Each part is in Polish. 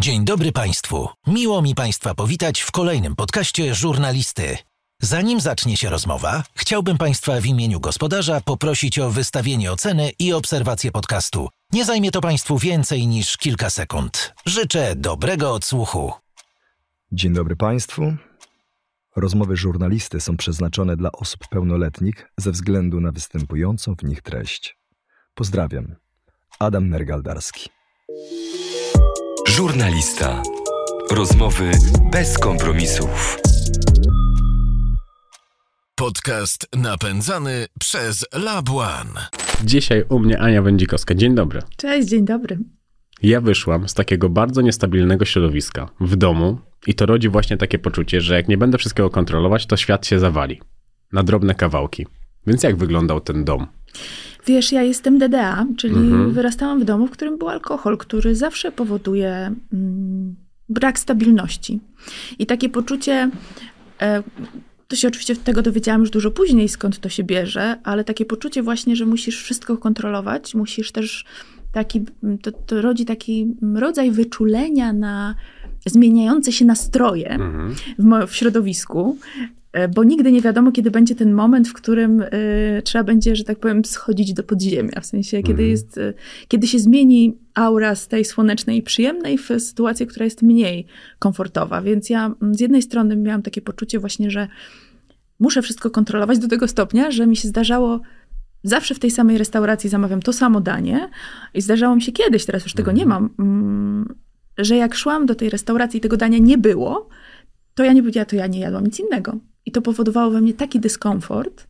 Dzień dobry Państwu. Miło mi Państwa powitać w kolejnym podcaście żurnalisty. Zanim zacznie się rozmowa, chciałbym Państwa w imieniu gospodarza poprosić o wystawienie oceny i obserwację podcastu. Nie zajmie to Państwu więcej niż kilka sekund. Życzę dobrego odsłuchu. Dzień dobry Państwu. Rozmowy żurnalisty są przeznaczone dla osób pełnoletnich ze względu na występującą w nich treść. Pozdrawiam. Adam Nergaldarski. Żurnalista. Rozmowy bez kompromisów. Podcast napędzany przez Lab One. Dzisiaj u mnie Ania Wędzikowska. Dzień dobry. Cześć, dzień dobry. Ja wyszłam z takiego bardzo niestabilnego środowiska w domu i to rodzi właśnie takie poczucie, że jak nie będę wszystkiego kontrolować, to świat się zawali na drobne kawałki. Więc jak wyglądał ten dom? Wiesz, ja jestem DDA, czyli mhm. wyrastałam w domu, w którym był alkohol, który zawsze powoduje mm, brak stabilności. I takie poczucie, e, to się oczywiście tego dowiedziałam już dużo później, skąd to się bierze, ale takie poczucie właśnie, że musisz wszystko kontrolować, musisz też taki, to, to rodzi taki rodzaj wyczulenia na zmieniające się nastroje mhm. w, w środowisku, bo nigdy nie wiadomo, kiedy będzie ten moment, w którym y, trzeba będzie, że tak powiem, schodzić do podziemia. W sensie, kiedy, mhm. jest, y, kiedy się zmieni aura z tej słonecznej i przyjemnej w sytuację, która jest mniej komfortowa. Więc ja z jednej strony miałam takie poczucie właśnie, że muszę wszystko kontrolować do tego stopnia, że mi się zdarzało zawsze w tej samej restauracji zamawiam to samo danie i zdarzało mi się kiedyś, teraz już tego nie mhm. mam, mm, że jak szłam do tej restauracji i tego dania nie było, to ja nie powiedziałam, to ja nie jadłam nic innego. I to powodowało we mnie taki dyskomfort,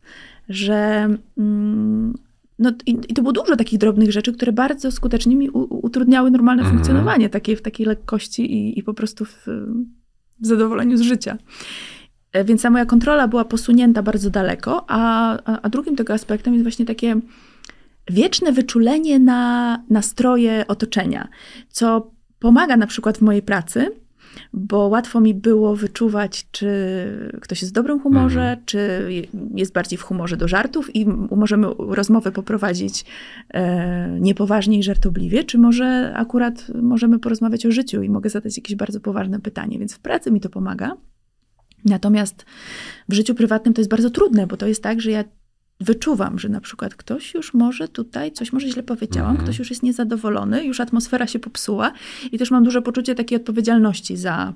że. Mm, no, i, i, to było dużo takich drobnych rzeczy, które bardzo skutecznie mi u, utrudniały normalne mm. funkcjonowanie, takie, w takiej lekkości i, i po prostu w, w, zadowoleniu z życia. E, więc ta moja kontrola była posunięta bardzo daleko, a, a, a drugim tego aspektem jest właśnie takie wieczne wyczulenie na nastroje otoczenia, co pomaga na przykład w mojej pracy, bo łatwo mi było wyczuwać, czy ktoś jest w dobrym humorze, mhm. czy jest bardziej w humorze do żartów i możemy rozmowę poprowadzić e, niepoważnie i żartobliwie, czy może akurat możemy porozmawiać o życiu i mogę zadać jakieś bardzo poważne pytanie, więc w pracy mi to pomaga. Natomiast w życiu prywatnym to jest bardzo trudne, bo to jest tak, że ja wyczuwam, że na przykład ktoś już może tutaj, coś może źle powiedziałam, mhm. ktoś już jest niezadowolony, już atmosfera się popsuła i też mam duże poczucie takiej odpowiedzialności za,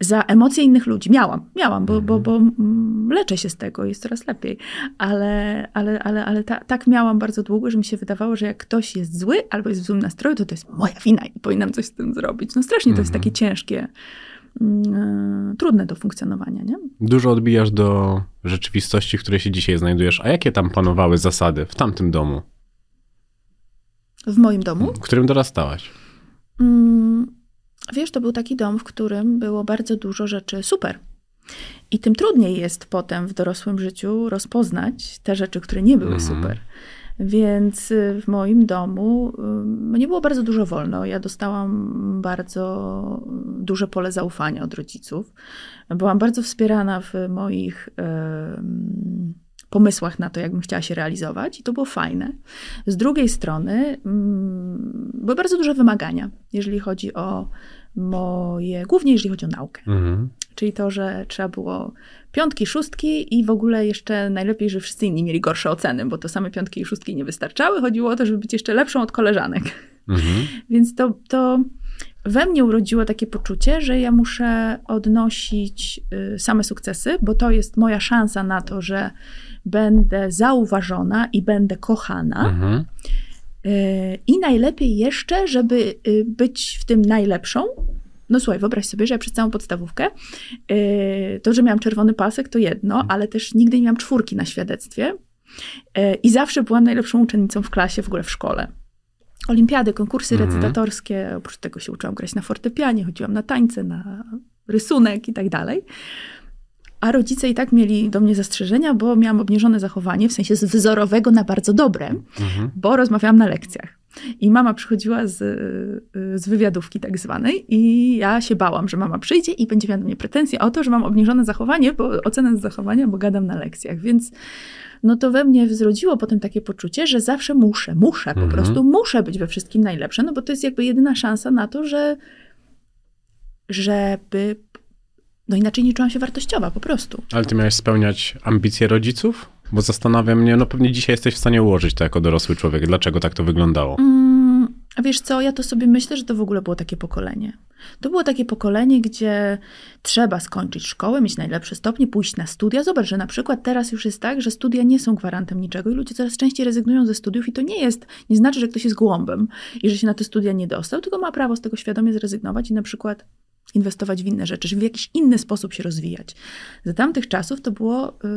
za emocje innych ludzi. Miałam, miałam, bo, bo, bo mm, leczę się z tego, jest coraz lepiej, ale, ale, ale, ale ta, tak miałam bardzo długo, że mi się wydawało, że jak ktoś jest zły albo jest w złym nastroju, to to jest moja wina i powinnam coś z tym zrobić. No strasznie to jest takie mhm. ciężkie Mm, trudne do funkcjonowania. Nie? Dużo odbijasz do rzeczywistości, w której się dzisiaj znajdujesz. A jakie tam panowały zasady w tamtym domu? W moim domu? W którym dorastałaś? Mm, wiesz, to był taki dom, w którym było bardzo dużo rzeczy super. I tym trudniej jest potem w dorosłym życiu rozpoznać te rzeczy, które nie były mhm. super. Więc y, w moim domu y, nie było bardzo dużo wolno. Ja dostałam bardzo duże pole zaufania od rodziców. Byłam bardzo wspierana w moich pomysłach na to, jakbym chciała się realizować, i to było fajne. Z drugiej strony mm, były bardzo duże wymagania, jeżeli chodzi o moje, głównie jeżeli chodzi o naukę. Mhm. Czyli to, że trzeba było piątki, szóstki i w ogóle jeszcze najlepiej, że wszyscy inni mieli gorsze oceny, bo to same piątki i szóstki nie wystarczały. Chodziło o to, żeby być jeszcze lepszą od koleżanek. Mhm. Więc to, to we mnie urodziło takie poczucie, że ja muszę odnosić y, same sukcesy, bo to jest moja szansa na to, że będę zauważona i będę kochana. Mhm. Y, I najlepiej jeszcze, żeby y, być w tym najlepszą, no słuchaj, wyobraź sobie, że ja przez całą podstawówkę, yy, to, że miałam czerwony pasek, to jedno, mhm. ale też nigdy nie miałam czwórki na świadectwie. Yy, I zawsze byłam najlepszą uczennicą w klasie, w ogóle w szkole. Olimpiady, konkursy mhm. recytatorskie, oprócz tego się uczyłam grać na fortepianie, chodziłam na tańce, na rysunek i tak dalej. A rodzice i tak mieli do mnie zastrzeżenia, bo miałam obniżone zachowanie, w sensie z wzorowego na bardzo dobre, mhm. bo rozmawiałam na lekcjach. I mama przychodziła z, y, z wywiadówki tak zwanej i ja się bałam, że mama przyjdzie i będzie miała do mnie pretensje o to, że mam obniżone zachowanie, bo ocenę z zachowania, bo gadam na lekcjach. Więc no to we mnie zrodziło potem takie poczucie, że zawsze muszę, muszę, po mhm. prostu muszę być we wszystkim najlepsze, no bo to jest jakby jedyna szansa na to, że żeby. No inaczej nie czułam się wartościowa, po prostu. Ale ty miałeś spełniać ambicje rodziców? Bo zastanawia mnie, no pewnie dzisiaj jesteś w stanie ułożyć to jako dorosły człowiek. Dlaczego tak to wyglądało? Mm, wiesz co, ja to sobie myślę, że to w ogóle było takie pokolenie. To było takie pokolenie, gdzie trzeba skończyć szkołę, mieć najlepsze stopnie, pójść na studia. Zobacz, że na przykład teraz już jest tak, że studia nie są gwarantem niczego i ludzie coraz częściej rezygnują ze studiów i to nie jest, nie znaczy, że ktoś jest głąbem i że się na te studia nie dostał, tylko ma prawo z tego świadomie zrezygnować i na przykład inwestować w inne rzeczy, czy w jakiś inny sposób się rozwijać. Za tamtych czasów to było, yy,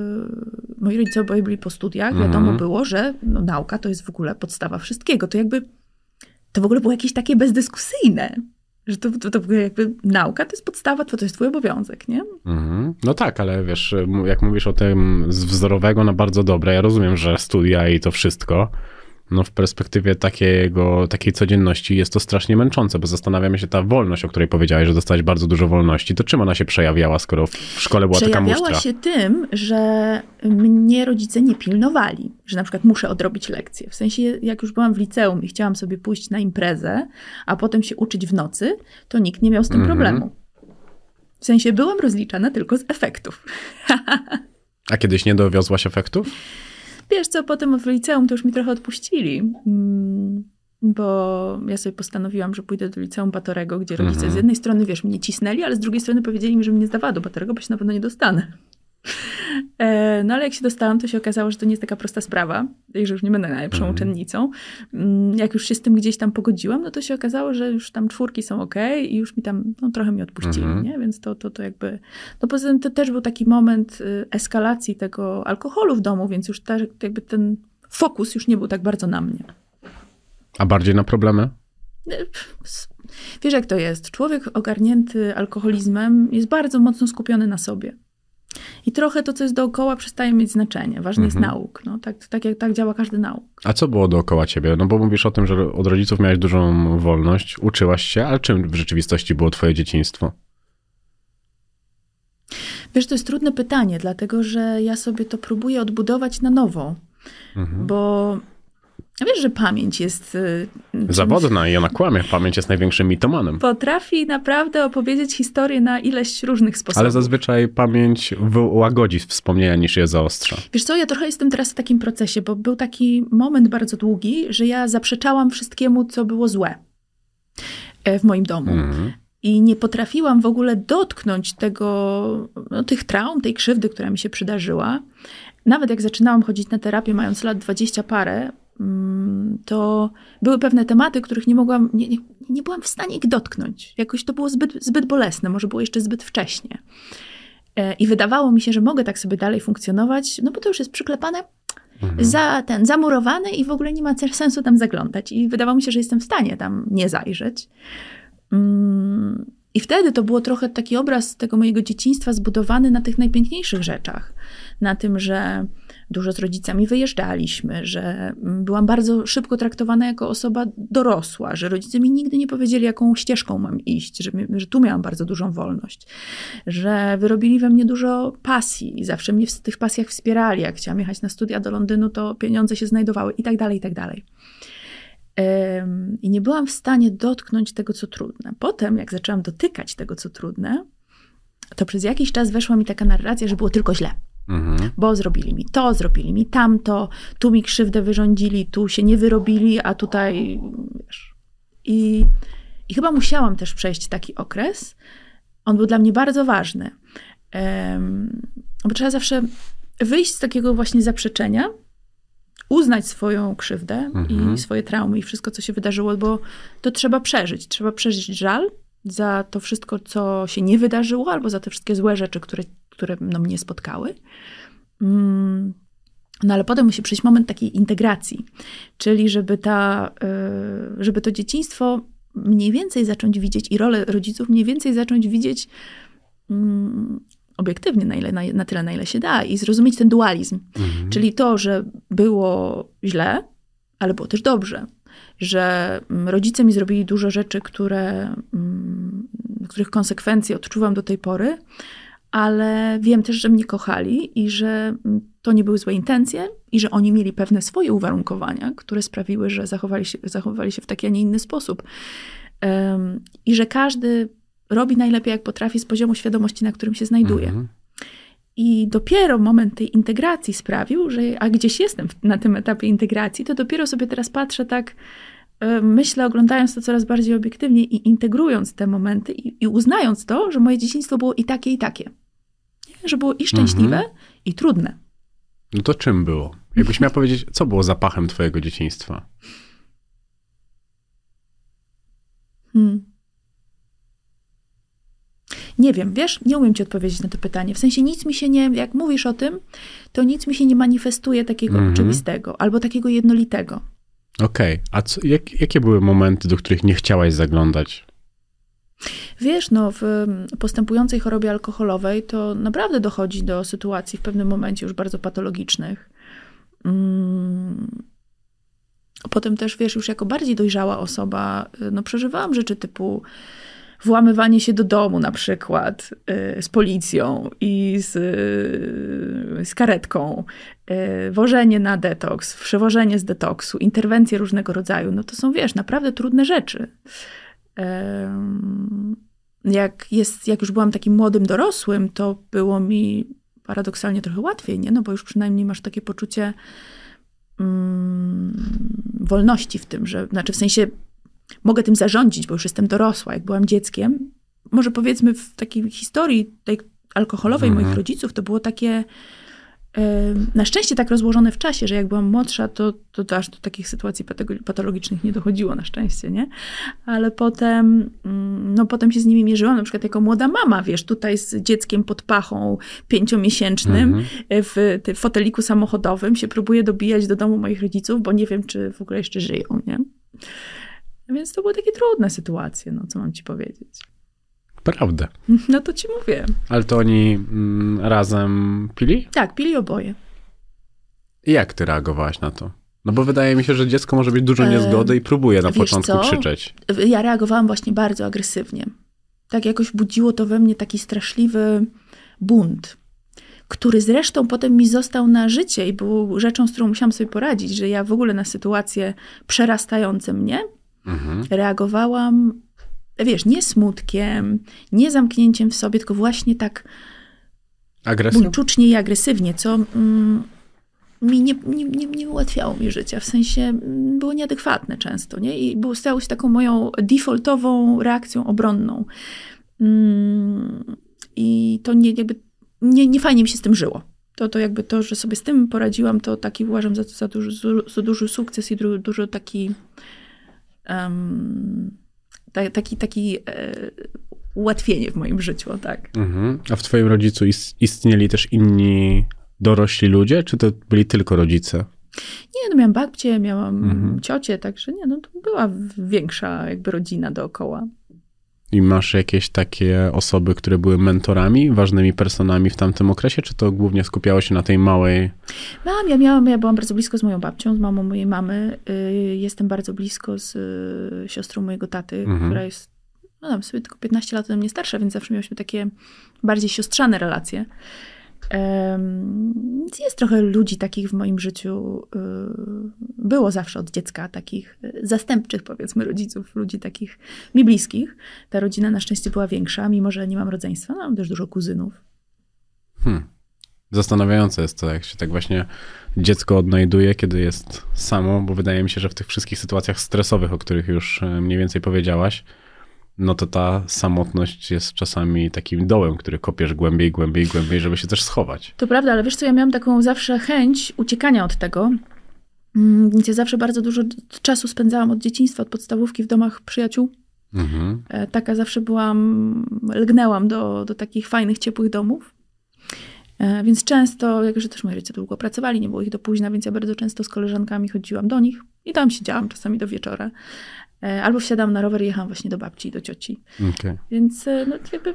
moi rodzice oboje byli po studiach, Mhm. wiadomo było, że no, nauka to jest w ogóle podstawa wszystkiego. To jakby, to w ogóle było jakieś takie bezdyskusyjne, że to, to, to jakby nauka to jest podstawa, to, to jest twój obowiązek, nie? Mhm. No tak, ale wiesz, jak mówisz o tym z wzorowego na bardzo dobre, ja rozumiem, że studia i to wszystko, no w perspektywie takiego, takiej codzienności jest to strasznie męczące, bo zastanawiamy się ta wolność, o której powiedziałeś, że dostałeś bardzo dużo wolności, to czym ona się przejawiała, skoro w szkole była taka Przejawiała musztra? się tym, że mnie rodzice nie pilnowali, że na przykład muszę odrobić lekcję. W sensie, jak już byłam w liceum i chciałam sobie pójść na imprezę, a potem się uczyć w nocy, to nikt nie miał z tym Mhm. problemu. W sensie, byłam rozliczana tylko z efektów. A kiedyś nie dowiozłaś efektów? Wiesz co, potem w liceum to już mi trochę odpuścili. Mm, Bo ja sobie postanowiłam, że pójdę do liceum Batorego, gdzie rodzice Mhm. z jednej strony, wiesz, mnie cisnęli, ale z drugiej strony powiedzieli mi, że mnie nie zdawała do Batorego, bo się na pewno nie dostanę. E, No ale jak się dostałam, to się okazało, że to nie jest taka prosta sprawa i że już nie będę najlepszą Mhm. uczennicą. Mm, Jak już się z tym gdzieś tam pogodziłam, no to się okazało, że już tam czwórki są ok i już mi tam no, trochę mi odpuścili, Mhm. nie? Więc to, to, to jakby... No poza tym to też był taki moment y, eskalacji tego alkoholu w domu, więc już też jakby ten fokus już nie był tak bardzo na mnie. A bardziej na problemy? S- Wiesz, jak to jest? Człowiek ogarnięty alkoholizmem jest bardzo mocno skupiony na sobie. I trochę to, co jest dookoła, przestaje mieć znaczenie. Ważny jest Mhm. nauk. No, tak, tak, jak, tak działa każdy nauk. A co było dookoła ciebie? No bo mówisz o tym, że od rodziców miałeś dużą wolność, uczyłaś się, ale czym w rzeczywistości było twoje dzieciństwo? Wiesz, to jest trudne pytanie, dlatego że ja sobie to próbuję odbudować na nowo. Mhm. Bo wiesz, że pamięć jest. y, czymś- Zawodna i ona kłamie. Pamięć jest największym mitomanem. Potrafi naprawdę opowiedzieć historię na ileś różnych sposobów. Ale zazwyczaj pamięć wyłagodzi wspomnienia niż je zaostrza. Wiesz co, ja trochę jestem teraz w takim procesie, bo był taki moment bardzo długi, że ja zaprzeczałam wszystkiemu, co było złe e, w moim domu. Mhm. I nie potrafiłam w ogóle dotknąć tego, no, tych traum, tej krzywdy, która mi się przydarzyła. Nawet jak zaczynałam chodzić na terapię, mając lat 20 parę, to były pewne tematy, których nie mogłam, nie, nie, nie byłam w stanie ich dotknąć. Jakoś to było zbyt, zbyt bolesne, może było jeszcze zbyt wcześnie. E, I wydawało mi się, że mogę tak sobie dalej funkcjonować, no bo to już jest przyklepane Mhm. za ten, zamurowany i w ogóle nie ma sensu tam zaglądać. I wydawało mi się, że jestem w stanie tam nie zajrzeć. Mm, I wtedy to było trochę taki obraz tego mojego dzieciństwa zbudowany na tych najpiękniejszych rzeczach. Na tym, że dużo z rodzicami wyjeżdżaliśmy, że mm, byłam bardzo szybko traktowana jako osoba dorosła, że rodzice mi nigdy nie powiedzieli, jaką ścieżką mam iść, że, że tu miałam bardzo dużą wolność, że wyrobili we mnie dużo pasji i zawsze mnie w tych pasjach wspierali. Jak chciałam jechać na studia do Londynu, to pieniądze się znajdowały i tak dalej, i tak dalej. I nie byłam w stanie dotknąć tego, co trudne. Potem, jak zaczęłam dotykać tego, co trudne, to przez jakiś czas weszła mi taka narracja, że było tylko źle Mhm. bo zrobili mi to, zrobili mi tamto, tu mi krzywdę wyrządzili, tu się nie wyrobili, a tutaj wiesz. I, i chyba musiałam też przejść taki okres. On był dla mnie bardzo ważny. Em, bo trzeba zawsze wyjść z takiego właśnie zaprzeczenia, uznać swoją krzywdę Mhm. i swoje traumy i wszystko, co się wydarzyło, bo to trzeba przeżyć. Trzeba przeżyć żal za to wszystko, co się nie wydarzyło, albo za te wszystkie złe rzeczy, które, które no, mnie spotkały. Mm, No ale potem musi przyjść moment takiej integracji, czyli żeby, ta, y, żeby to dzieciństwo mniej więcej zacząć widzieć i rolę rodziców mniej więcej zacząć widzieć mm, obiektywnie, na, ile, na, na tyle, na ile się da i zrozumieć ten dualizm. Mhm. Czyli to, że było źle, ale było też dobrze. Że mm, rodzice mi zrobili dużo rzeczy, które, mm, których konsekwencje odczuwam do tej pory, ale wiem też, że mnie kochali i że mm, to nie były złe intencje i że oni mieli pewne swoje uwarunkowania, które sprawiły, że zachowali się, zachowywali się w taki, a nie inny sposób. Em, I że każdy robi najlepiej jak potrafi z poziomu świadomości, na którym się znajduje. Mhm. I dopiero moment tej integracji sprawił, że a gdzieś jestem na tym etapie integracji, to dopiero sobie teraz patrzę tak, myślę, oglądając to coraz bardziej obiektywnie i integrując te momenty i, i uznając to, że moje dzieciństwo było i takie, i takie. Nie? Że było i szczęśliwe, Mhm. i trudne. No to czym było? Jakbyś miała powiedzieć, co było zapachem twojego dzieciństwa? Hmm. Nie wiem, wiesz, nie umiem ci odpowiedzieć na to pytanie. W sensie nic mi się nie, jak mówisz o tym, to nic mi się nie manifestuje takiego Mhm. oczywistego albo takiego jednolitego. Okej, a co, jak, jakie były momenty, do których nie chciałaś zaglądać? Wiesz, no, w mm, postępującej chorobie alkoholowej to naprawdę dochodzi do sytuacji w pewnym momencie już bardzo patologicznych. Mm. Potem też, wiesz, już jako bardziej dojrzała osoba, y, no, przeżywałam rzeczy typu włamywanie się do domu na przykład y, z policją i z, y, z karetką, y, wożenie na detoks, przewożenie z detoksu, interwencje różnego rodzaju. No to są, wiesz, naprawdę trudne rzeczy. Jak, jest, jak już byłam takim młodym dorosłym, to było mi paradoksalnie trochę łatwiej, nie? No bo już przynajmniej masz takie poczucie mm, wolności w tym, że, znaczy w sensie mogę tym zarządzić, bo już jestem dorosła. Jak byłam dzieckiem, może powiedzmy w takiej historii tej alkoholowej Mhm. moich rodziców, to było takie e, na szczęście tak rozłożone w czasie, że jak byłam młodsza, to, to, to aż do takich sytuacji patologicznych nie dochodziło na szczęście, nie? Ale potem, mm, no potem się z nimi mierzyłam, na przykład jako młoda mama, wiesz, tutaj z dzieckiem pod pachą pięciomiesięcznym, Mhm. w tym foteliku samochodowym się próbuję dobijać do domu moich rodziców, bo nie wiem, czy w ogóle jeszcze żyją, nie? Więc to były takie trudne sytuacje, no co mam ci powiedzieć. Prawda. No to ci mówię. Ale to oni mm, razem pili? Tak, pili oboje. I jak ty reagowałaś na to? No bo wydaje mi się, że dziecko może mieć dużo niezgody i próbuje na wiesz początku co? krzyczeć. Ja reagowałam właśnie bardzo agresywnie. Tak jakoś budziło to we mnie taki straszliwy bunt, który zresztą potem mi został na życie i był rzeczą, z którą musiałam sobie poradzić, że ja w ogóle na sytuacje przerastające mnie Mhm. reagowałam, wiesz, nie smutkiem, nie zamknięciem w sobie, tylko właśnie tak buńczucznie i agresywnie, co mm, mi nie, nie, nie, nie ułatwiało mi życia. W sensie mm, było nieadekwatne często, nie? I było, stało się taką moją defaultową reakcją obronną. Mm, I to nie, jakby, nie, nie fajnie mi się z tym żyło. To, to jakby to, że sobie z tym poradziłam, to taki uważam za, za, duży, za duży sukces i du, dużo taki em, ta, taki, taki e, ułatwienie w moim życiu, tak. Mhm. A w twoim rodzicu is- istnieli też inni dorośli ludzie, czy to byli tylko rodzice? Nie, no miałam babcię, miałam Mhm. ciocię, także nie, no to była większa jakby rodzina dookoła. I masz jakieś takie osoby, które były mentorami, ważnymi personami w tamtym okresie, czy to głównie skupiało się na tej małej... Mam, ja miałam, ja byłam bardzo blisko z moją babcią, z mamą mojej mamy. Y, Jestem bardzo blisko z y, siostrą mojego taty, Mhm. która jest, no tam sobie tylko 15 lat ode mnie starsza, więc zawsze miałyśmy takie bardziej siostrzane relacje. Jest trochę ludzi takich w moim życiu. y, Było zawsze od dziecka takich y, zastępczych, powiedzmy, rodziców, ludzi takich mi bliskich. Ta rodzina na szczęście była większa, mimo że nie mam rodzeństwa. No, mam też dużo kuzynów. Hmm. Zastanawiające jest to, jak się tak właśnie dziecko odnajduje, kiedy jest samo, bo wydaje mi się, że w tych wszystkich sytuacjach stresowych, o których już e, mniej więcej powiedziałaś, no to ta samotność jest czasami takim dołem, który kopiesz głębiej, głębiej, głębiej, żeby się też schować. To prawda, ale wiesz co, ja miałam taką zawsze chęć uciekania od tego. Mm, Więc ja zawsze bardzo dużo czasu spędzałam od dzieciństwa, od podstawówki w domach przyjaciół. Mhm. E, Taka zawsze byłam, lgnęłam do, do takich fajnych, ciepłych domów. E, Więc często, jako że też moi rodzice długo pracowali, nie było ich do późna, więc ja bardzo często z koleżankami chodziłam do nich i tam siedziałam czasami do wieczora. E, Albo wsiadałam na rower i jechałam właśnie do babci i do cioci. Okej. Więc e, no, jakby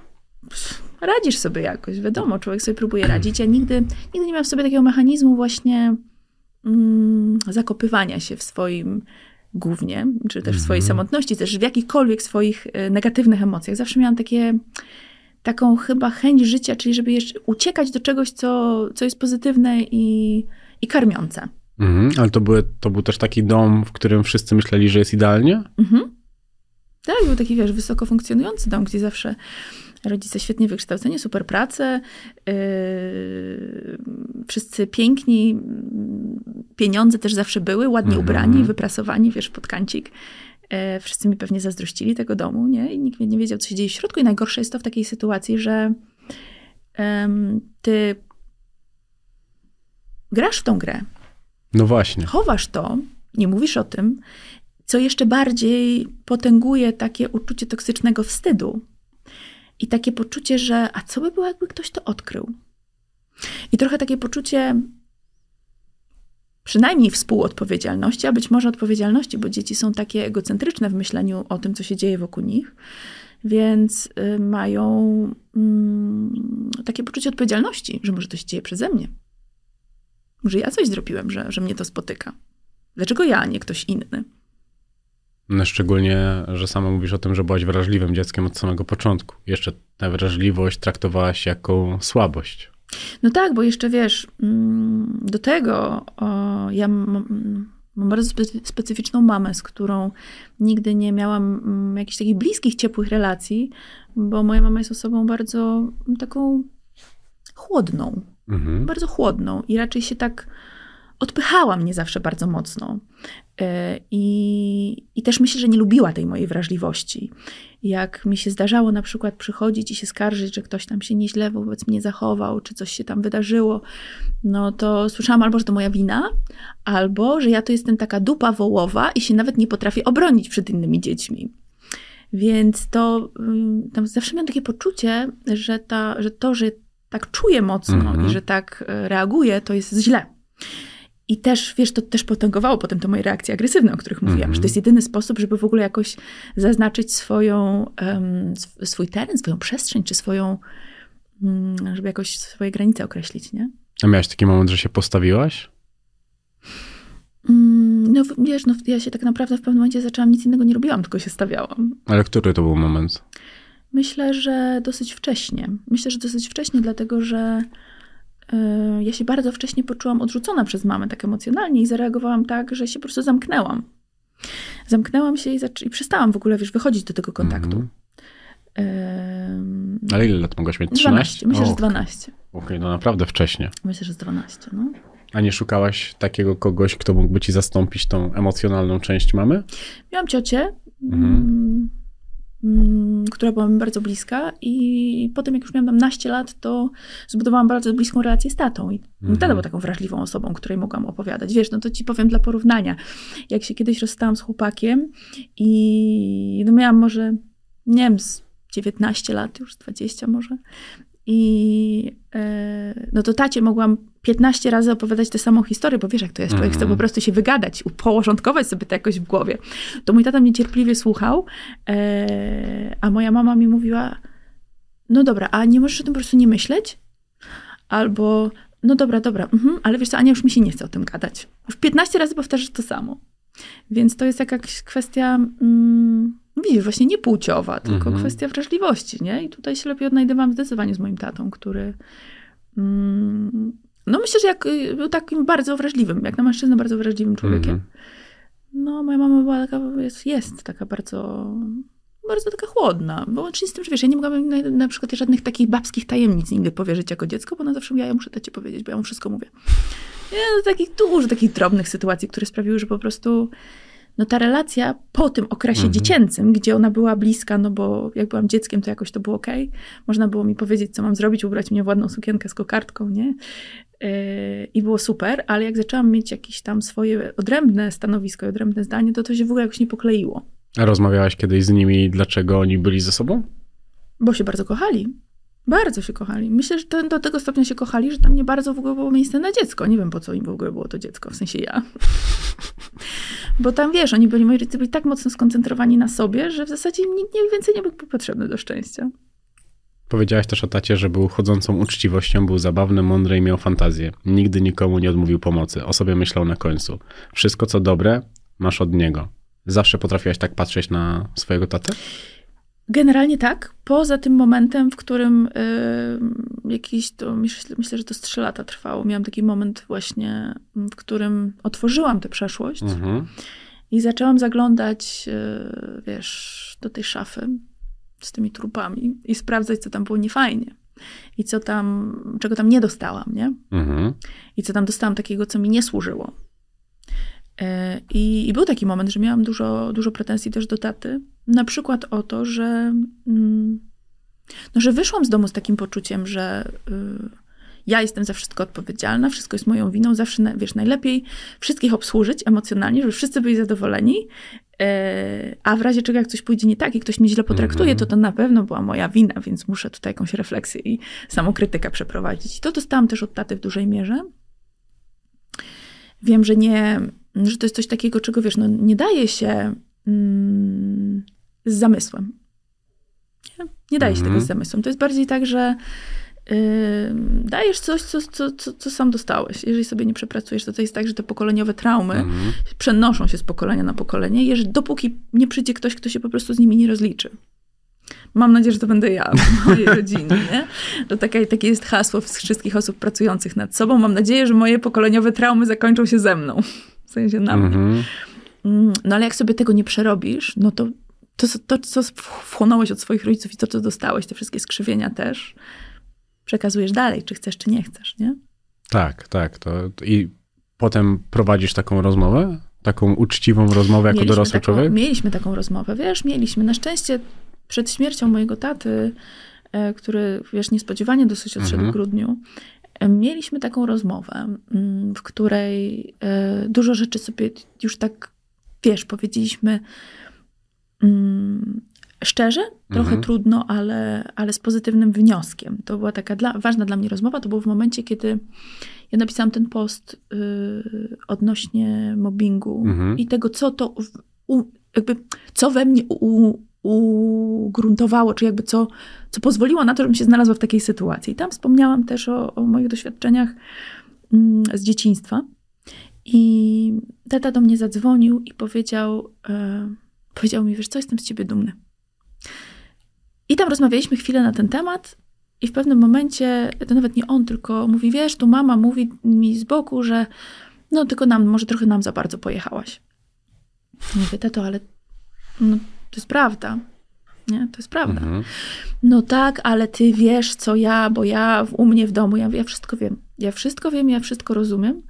radzisz sobie jakoś, wiadomo, człowiek sobie próbuje radzić. Ja nigdy, nigdy nie miałam w sobie takiego mechanizmu właśnie mm, zakopywania się w swoim głównie, czy też w swojej samotności, też w jakichkolwiek swoich e, negatywnych emocjach. Zawsze miałam takie, taką chyba chęć życia, czyli żeby jeszcze uciekać do czegoś, co, co jest pozytywne i, i karmiące. Mhm. Ale to, były, to był też taki dom, w którym wszyscy myśleli, że jest idealnie? Mhm. Tak, był taki, wiesz, wysoko funkcjonujący dom, gdzie zawsze rodzice świetnie wykształceni, super prace, yy, wszyscy piękni, pieniądze też zawsze były, ładnie -hmm. ubrani, wyprasowani, wiesz, pod kancik. Yy, wszyscy mi pewnie zazdrościli tego domu, nie? I nikt nie wiedział, co się dzieje w środku. I najgorsze jest to w takiej sytuacji, że yy, ty grasz w tą grę. No właśnie. Chowasz to, nie mówisz o tym, co jeszcze bardziej potęguje takie uczucie toksycznego wstydu i takie poczucie, że a co by było, jakby ktoś to odkrył? I trochę takie poczucie przynajmniej współodpowiedzialności, a być może odpowiedzialności, bo dzieci są takie egocentryczne w myśleniu o tym, co się dzieje wokół nich, więc y, mają mm, takie poczucie odpowiedzialności, że może to się dzieje przeze mnie. Może ja coś zrobiłem, że, że mnie to spotyka. Dlaczego ja, a nie ktoś inny? No szczególnie, że sama mówisz o tym, że byłaś wrażliwym dzieckiem od samego początku. Jeszcze tę wrażliwość traktowałaś jako słabość. No tak, bo jeszcze wiesz, mm, do tego o, ja mam, mam bardzo specyficzną mamę, z którą nigdy nie miałam mm, jakichś takich bliskich, ciepłych relacji, bo moja mama jest osobą bardzo taką chłodną. Mhm. Bardzo chłodną i raczej się tak odpychała mnie zawsze bardzo mocno. E, I, I też myślę, że nie lubiła tej mojej wrażliwości. Jak mi się zdarzało na przykład przychodzić i się skarżyć, że ktoś tam się nieźle wobec mnie zachował, czy coś się tam wydarzyło, no to słyszałam albo, że to moja wina, albo, że ja to jestem taka dupa wołowa i się nawet nie potrafię obronić przed innymi dziećmi. Więc to tam zawsze miałam takie poczucie, że, ta, że to, że tak czuję mocno mm -hmm. i mhm. że tak e, reaguję, to jest źle. I też, wiesz, to też potęgowało potem te moje reakcje agresywne, o których mówiłam, mm -hmm. że to jest jedyny sposób, żeby w ogóle jakoś zaznaczyć swoją, um, swój teren, swoją przestrzeń, czy swoją, um, żeby jakoś swoje granice określić, nie? A miałaś taki moment, że się postawiłaś? Um, no wiesz, no, ja się tak naprawdę w pewnym momencie zaczęłam, nic innego nie robiłam, tylko się stawiałam. Ale który to był moment? Myślę, że dosyć wcześnie. Myślę, że dosyć wcześnie, dlatego że Y, ja się bardzo wcześnie poczułam odrzucona przez mamę tak emocjonalnie i zareagowałam tak, że się po prostu zamknęłam. Zamknęłam się i, i przestałam w ogóle, wiesz, wychodzić do tego kontaktu. Mm -hmm. Ale ile lat mogłaś mieć? 13? 12. Myślę, o, że 12. Okej, okay, no naprawdę wcześnie. Myślę, że z 12, no. A nie szukałaś takiego kogoś, kto mógłby ci zastąpić tą emocjonalną część mamy? Miałam ciocię. Mhm. Mm która była mi bardzo bliska i potem jak już miałam tam naście lat, to zbudowałam bardzo bliską relację z tatą i mhm. tata był taką wrażliwą osobą, której mogłam opowiadać. Wiesz, no to ci powiem dla porównania. Jak się kiedyś rozstałam z chłopakiem i no miałam może, nie wiem, z 19 lat, już 20 może i e, no to tacie mogłam 15 razy opowiadać tę samą historię, bo wiesz, jak to jest, człowiek mm chce po mhm. prostu się wygadać, porządkować sobie to jakoś w głowie. To mój tata mnie cierpliwie słuchał, e, a moja mama mi mówiła, no dobra, a nie możesz o tym po prostu nie myśleć? Albo, no dobra, dobra, mhm, ale wiesz co, Ania, już mi się nie chce o tym gadać. Już 15 razy powtarzasz to samo. Więc to jest jakaś kwestia... Mm, widzisz, właśnie nie płciowa, tylko mhm. kwestia wrażliwości, nie? I tutaj się lepiej odnajdywałam zdecydowanie z moim tatą, który mm, no myślę, że jak, y, był takim bardzo wrażliwym, jak na mężczyznę bardzo wrażliwym człowiekiem. Mhm. No moja mama była taka, jest, jest taka bardzo, bardzo taka chłodna. Bo łącznie z tym, że wiesz, ja nie mogłabym na, na przykład żadnych takich babskich tajemnic nigdy powierzyć jako dziecko, bo ona zawsze mówiła, ja muszę ci powiedzieć, bo ja mu wszystko mówię. Nie, no, takich dużo takich drobnych sytuacji, które sprawiły, że po prostu no ta relacja po tym okresie mhm. dziecięcym, gdzie ona była bliska, no bo jak byłam dzieckiem, to jakoś to było ok. Można było mi powiedzieć, co mam zrobić, ubrać mnie w ładną sukienkę z kokardką, nie? Yy, I było super, ale jak zaczęłam mieć jakieś tam swoje odrębne stanowisko i odrębne zdanie, to to się w ogóle jakoś nie pokleiło. A rozmawiałaś kiedyś z nimi, dlaczego oni byli ze sobą? Bo się bardzo kochali. Bardzo się kochali. Myślę, że to, do tego stopnia się kochali, że tam nie bardzo w ogóle było miejsce na dziecko. Nie wiem, po co im w ogóle było to dziecko, w sensie ja. Bo tam, wiesz, oni byli, moi rodzice byli tak mocno skoncentrowani na sobie, że w zasadzie nikt nie, więcej nie był potrzebny do szczęścia. Powiedziałaś też o tacie, że był chodzącą uczciwością, był zabawny, mądry i miał fantazję. Nigdy nikomu nie odmówił pomocy, o sobie myślał na końcu. Wszystko, co dobre, masz od niego. Zawsze potrafiłaś tak patrzeć na swojego tatę? Generalnie tak. Poza tym momentem, w którym y, jakiś, to myślę, myślę, że to z trzy lata trwało. Miałam taki moment właśnie, w którym otworzyłam tę przeszłość. Mhm. I zaczęłam zaglądać, e, wiesz, do tej szafy z tymi trupami i sprawdzać, co tam było niefajnie. I co tam, czego tam nie dostałam, nie? Mhm. I co tam dostałam takiego, co mi nie służyło. E, I, I, był taki moment, że miałam dużo, dużo pretensji też do taty. Na przykład o to, że, mm, no, że wyszłam z domu z takim poczuciem, że y, ja jestem za wszystko odpowiedzialna, wszystko jest moją winą, zawsze, wiesz, najlepiej wszystkich obsłużyć emocjonalnie, żeby wszyscy byli zadowoleni, e, a w razie czego jak coś pójdzie nie tak i ktoś mnie źle potraktuje, mm -hmm. to to na pewno była moja wina, więc muszę tutaj jakąś refleksję i samokrytykę przeprowadzić. I to dostałam też od taty w dużej mierze. Wiem, że nie, że to jest coś takiego, czego wiesz, no nie daje się mm, z zamysłem. Nie, nie daje się tego z mhm. zamysłem. To jest bardziej tak, że yy, dajesz coś, co, co, co, co, sam dostałeś. Jeżeli sobie nie przepracujesz, to to jest tak, że te pokoleniowe traumy mhm. przenoszą się z pokolenia na pokolenie, jeżeli, dopóki nie przyjdzie ktoś, kto się po prostu z nimi nie rozliczy. Mam nadzieję, że to będę ja w mojej rodzinie. Nie? To takie, takie jest hasło wszystkich osób pracujących nad sobą. Mam nadzieję, że moje pokoleniowe traumy zakończą się ze mną. W sensie na mnie. Mhm. Mm, no ale jak sobie tego nie przerobisz, no to to, to, co wchłonąłeś od swoich rodziców i to, co dostałeś, te wszystkie skrzywienia też, przekazujesz dalej, czy chcesz, czy nie chcesz, nie? Tak, tak. To, I potem prowadzisz taką rozmowę? Taką uczciwą rozmowę jako mieliśmy dorosły taką, człowiek? Mieliśmy taką rozmowę, wiesz, mieliśmy. Na szczęście przed śmiercią mojego taty, e, który, wiesz, niespodziewanie dosyć odszedł mhm. w grudniu, mieliśmy taką rozmowę, mm, w której e, dużo rzeczy sobie już tak, wiesz, powiedzieliśmy mm, szczerze, trochę mhm. trudno, ale, ale z pozytywnym wnioskiem. To była taka dla, ważna dla mnie rozmowa. To było w momencie, kiedy ja napisałam ten post y, odnośnie mobbingu mhm. i tego, co to, u, jakby, co we mnie u, ugruntowało, czy jakby co, co pozwoliło na to, żebym się znalazła w takiej sytuacji. I tam wspomniałam też o, o moich doświadczeniach mm, z dzieciństwa. I tata do mnie zadzwonił i powiedział, e, powiedział mi, wiesz co, jestem z ciebie dumny. I tam rozmawialiśmy chwilę na ten temat i w pewnym momencie, to nawet nie on, tylko mówi, wiesz, tu mama mówi mi z boku, że no tylko nam, może trochę nam za bardzo pojechałaś. Mówię, tato, ale no, to jest prawda. Nie? To jest prawda. Mhm. No tak, ale ty wiesz, co ja, bo ja u mnie w domu, ja, ja wszystko wiem. Ja wszystko wiem, ja wszystko rozumiem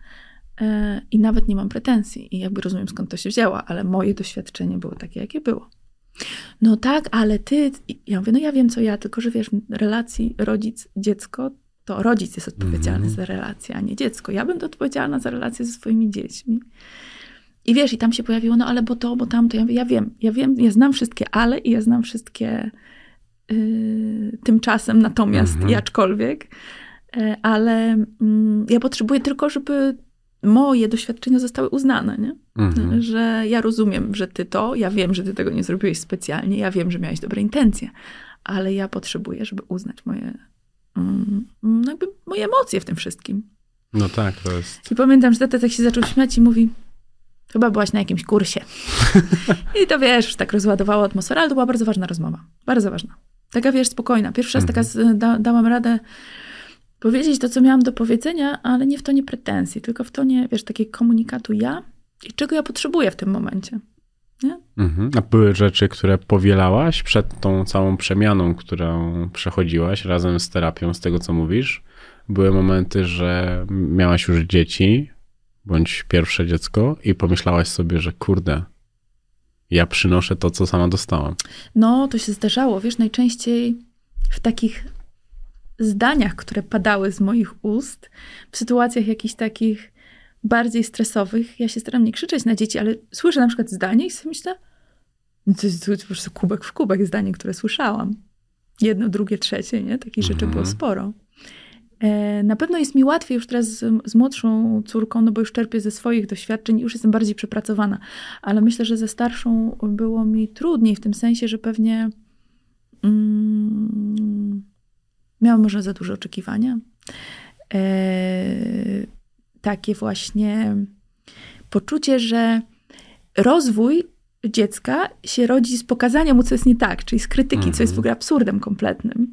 yy, i nawet nie mam pretensji. I jakby rozumiem, skąd to się wzięło, ale moje doświadczenie było takie, jakie było. No tak, ale ty. Ja mówię, no ja wiem, co ja, tylko że wiesz, relacji rodzic-dziecko, to rodzic jest odpowiedzialny mhm. za relację, a nie dziecko. Ja będę odpowiedzialna za relacje ze swoimi dziećmi. I wiesz, i tam się pojawiło, no ale bo to, bo tamto. Ja, mówię, ja wiem, ja wiem, ja znam wszystkie ale i ja znam wszystkie yy, tymczasem, natomiast mhm. i aczkolwiek, yy, ale yy, ja potrzebuję tylko, żeby moje doświadczenia zostały uznane, nie? Mhm. Że ja rozumiem, że ty to, ja wiem, że ty tego nie zrobiłeś specjalnie, ja wiem, że miałeś dobre intencje, ale ja potrzebuję, żeby uznać moje, mm, jakby moje emocje w tym wszystkim. No tak, to jest... I pamiętam, że tata tak się zaczął śmiać i mówi, Chyba byłaś na jakimś kursie. I to wiesz, już tak rozładowało atmosferę, ale to była bardzo ważna rozmowa. Bardzo ważna. Taka wiesz, spokojna. Pierwszy raz taka mhm. da, dałam radę powiedzieć to, co miałam do powiedzenia, ale nie w tonie pretensji, tylko w tonie, wiesz, takiego komunikatu ja i czego ja potrzebuję w tym momencie. Nie? Mhm. A były rzeczy, które powielałaś przed tą całą przemianą, którą przechodziłaś razem z terapią, z tego co mówisz? Były momenty, że miałaś już dzieci, bądź pierwsze dziecko i pomyślałaś sobie, że kurde, ja przynoszę to, co sama dostałam. No, to się zdarzało. Wiesz, najczęściej w takich zdaniach, które padały z moich ust, w sytuacjach jakichś takich bardziej stresowych, ja się staram nie krzyczeć na dzieci, ale słyszę na przykład zdanie i sobie myślę, no to jest, po prostu kubek w kubek zdanie, które słyszałam. Jedno, drugie, trzecie, nie? Takich rzeczy było mhm. sporo. E, na pewno jest mi łatwiej już teraz z, z, młodszą córką, no bo już czerpię ze swoich doświadczeń i już jestem bardziej przepracowana. Ale myślę, że ze starszą było mi trudniej w tym sensie, że pewnie mm, miałam może za duże oczekiwania. E, takie właśnie poczucie, że rozwój dziecka się rodzi z pokazania mu, co jest nie tak, czyli z krytyki, co jest w mhm. ogóle absurdem kompletnym.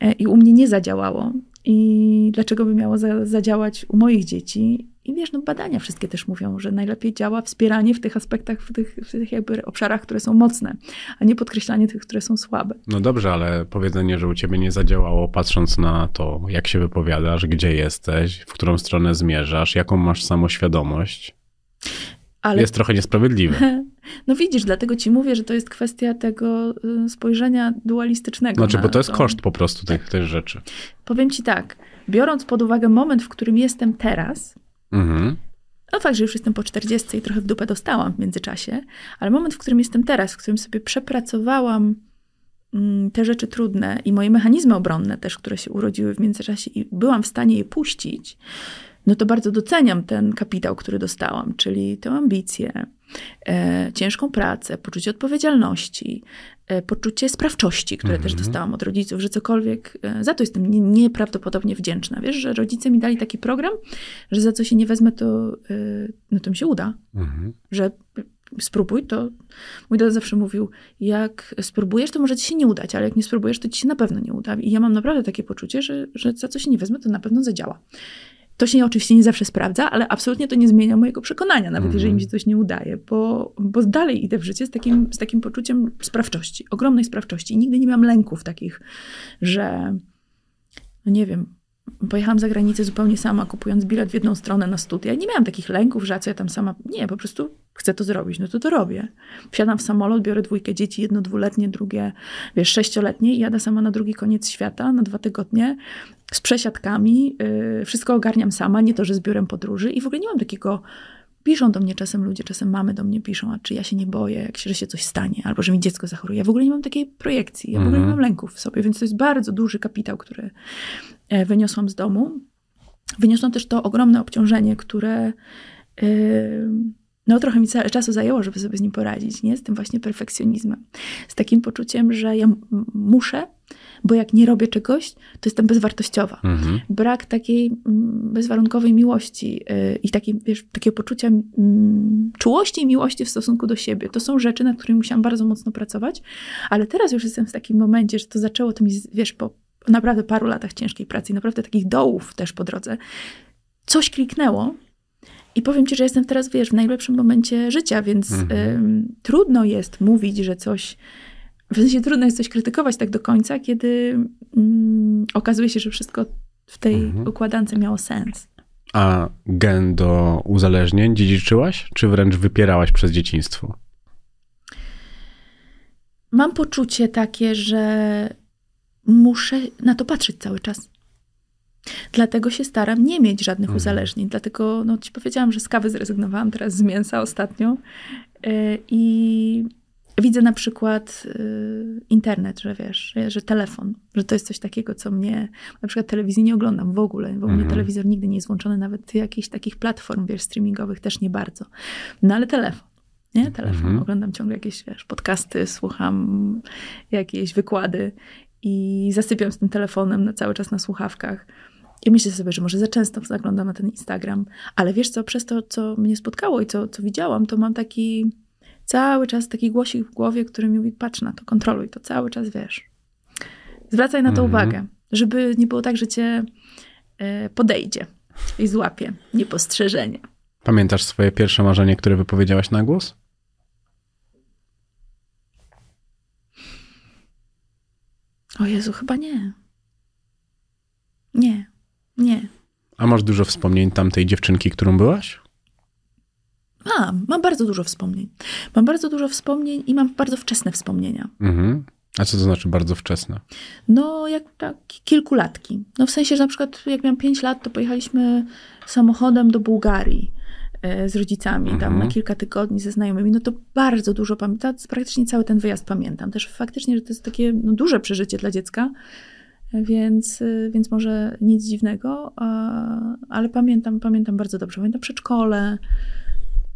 E, I u mnie nie zadziałało. I dlaczego by miało za, zadziałać u moich dzieci. I wiesz, no badania wszystkie też mówią, że najlepiej działa wspieranie w tych aspektach, w tych, w tych jakby obszarach, które są mocne, a nie podkreślanie tych, które są słabe. No dobrze, ale powiedzenie, że u ciebie nie zadziałało, patrząc na to, jak się wypowiadasz, gdzie jesteś, w którą stronę zmierzasz, jaką masz samoświadomość, ale... jest trochę niesprawiedliwe. No widzisz, dlatego ci mówię, że to jest kwestia tego y, spojrzenia dualistycznego. Znaczy, bo to jest to. koszt po prostu tych, tych rzeczy. Powiem ci tak, biorąc pod uwagę moment, w którym jestem teraz, mhm. no fakt, że już jestem po 40 i trochę w dupę dostałam w międzyczasie, ale moment, w którym jestem teraz, w którym sobie przepracowałam mm, te rzeczy trudne i moje mechanizmy obronne też, które się urodziły w międzyczasie i byłam w stanie je puścić, no to bardzo doceniam ten kapitał, który dostałam, czyli tę ambicję, e, ciężką pracę, poczucie odpowiedzialności, e, poczucie sprawczości, które też mhm. dostałam od rodziców, że cokolwiek, e, za to jestem nie, nieprawdopodobnie wdzięczna. Wiesz, że rodzice mi dali taki program, że za co się nie wezmę, to, e, no to mi się uda. Mhm. Że spróbuj, to mój tata zawsze mówił, jak spróbujesz, to może ci się nie udać, ale jak nie spróbujesz, to ci się na pewno nie uda. I ja mam naprawdę takie poczucie, że, że za co się nie wezmę, to na pewno zadziała. To się oczywiście nie zawsze sprawdza, ale absolutnie to nie zmienia mojego przekonania, nawet mm. jeżeli mi się coś nie udaje, bo, bo dalej idę w życie z takim, z takim poczuciem sprawczości, ogromnej sprawczości. I nigdy nie miałam lęków takich, że no nie wiem, pojechałam za granicę zupełnie sama, kupując bilet w jedną stronę na studia. Nie miałam takich lęków, że a co ja tam sama. Nie, po prostu chcę to zrobić, no to to robię. Wsiadam w samolot, biorę dwójkę dzieci, jedno dwuletnie, drugie, wiesz, sześcioletnie i jadę sama na drugi koniec świata na dwa tygodnie z przesiadkami. Yy, wszystko ogarniam sama, nie to, że z biurem podróży i w ogóle nie mam takiego Piszą do mnie czasem ludzie, czasem mamy do mnie piszą, a czy ja się nie boję, jak się, że się coś stanie, albo że mi dziecko zachoruje. Ja w ogóle nie mam takiej projekcji, ja w ogóle nie mhm. mam lęków w sobie, więc to jest bardzo duży kapitał, który e, wyniosłam z domu. Wyniosłam też to ogromne obciążenie, które yy, no trochę mi czasu zajęło, żeby sobie z nim poradzić, nie? Z tym właśnie perfekcjonizmem. Z takim poczuciem, że ja muszę, bo jak nie robię czegoś, to jestem bezwartościowa. Mhm. Brak takiej mm, bezwarunkowej miłości yy, i takiej, wiesz, takiego poczucia yy, czułości i miłości w stosunku do siebie. To są rzeczy, nad którymi musiałam bardzo mocno pracować, ale teraz już jestem w takim momencie, że to zaczęło to mi, wiesz, po naprawdę paru latach ciężkiej pracy i naprawdę takich dołów też po drodze. Coś kliknęło, i powiem ci, że jestem teraz, wiesz, w najlepszym momencie życia, więc mhm. y, trudno jest mówić, że coś. W sensie trudno jest coś krytykować tak do końca, kiedy y, okazuje się, że wszystko w tej mhm. układance miało sens. A gen do uzależnień dziedziczyłaś, czy wręcz wypierałaś przez dzieciństwo? Mam poczucie takie, że muszę na to patrzeć cały czas. Dlatego się staram nie mieć żadnych mhm. uzależnień. Dlatego no, ci powiedziałam, że z kawy zrezygnowałam, teraz z mięsa ostatnio. Yy, I widzę na przykład yy, internet, że wiesz, że telefon, że to jest coś takiego, co mnie. Na przykład telewizji nie oglądam w ogóle. W ogóle mhm. telewizor nigdy nie jest włączony, nawet jakichś takich platform, wiesz, streamingowych też nie bardzo. No ale telefon. Nie, telefon. Mhm. Oglądam ciągle jakieś wiesz, podcasty, słucham jakieś wykłady i zasypiam z tym telefonem na cały czas na słuchawkach. I myślę sobie, że może za często zaglądam na ten Instagram, ale wiesz co, przez to, co mnie spotkało i co, co widziałam, to mam taki cały czas taki głosik w głowie, który mi mówi, patrz na to, kontroluj to, cały czas wiesz. Zwracaj na to mhm. uwagę, żeby nie było tak, że cię e, podejdzie i złapie niepostrzeżenie. Pamiętasz swoje pierwsze marzenie, które wypowiedziałaś na głos? O Jezu, chyba nie. Nie. Nie. A masz dużo wspomnień tamtej dziewczynki, którą byłaś? Mam, mam bardzo dużo wspomnień. Mam bardzo dużo wspomnień i mam bardzo wczesne wspomnienia. Mhm. A co to znaczy bardzo wczesne? No, jak tak, kilkulatki. No w sensie, że na przykład jak miałam 5 lat, to pojechaliśmy samochodem do Bułgarii e, z rodzicami, mhm. tam na kilka tygodni ze znajomymi, no to bardzo dużo pamiętam, praktycznie cały ten wyjazd pamiętam. Też faktycznie, że to jest takie no, duże przeżycie dla dziecka, więc, więc może nic dziwnego, ale pamiętam, pamiętam bardzo dobrze. Pamiętam przedszkole,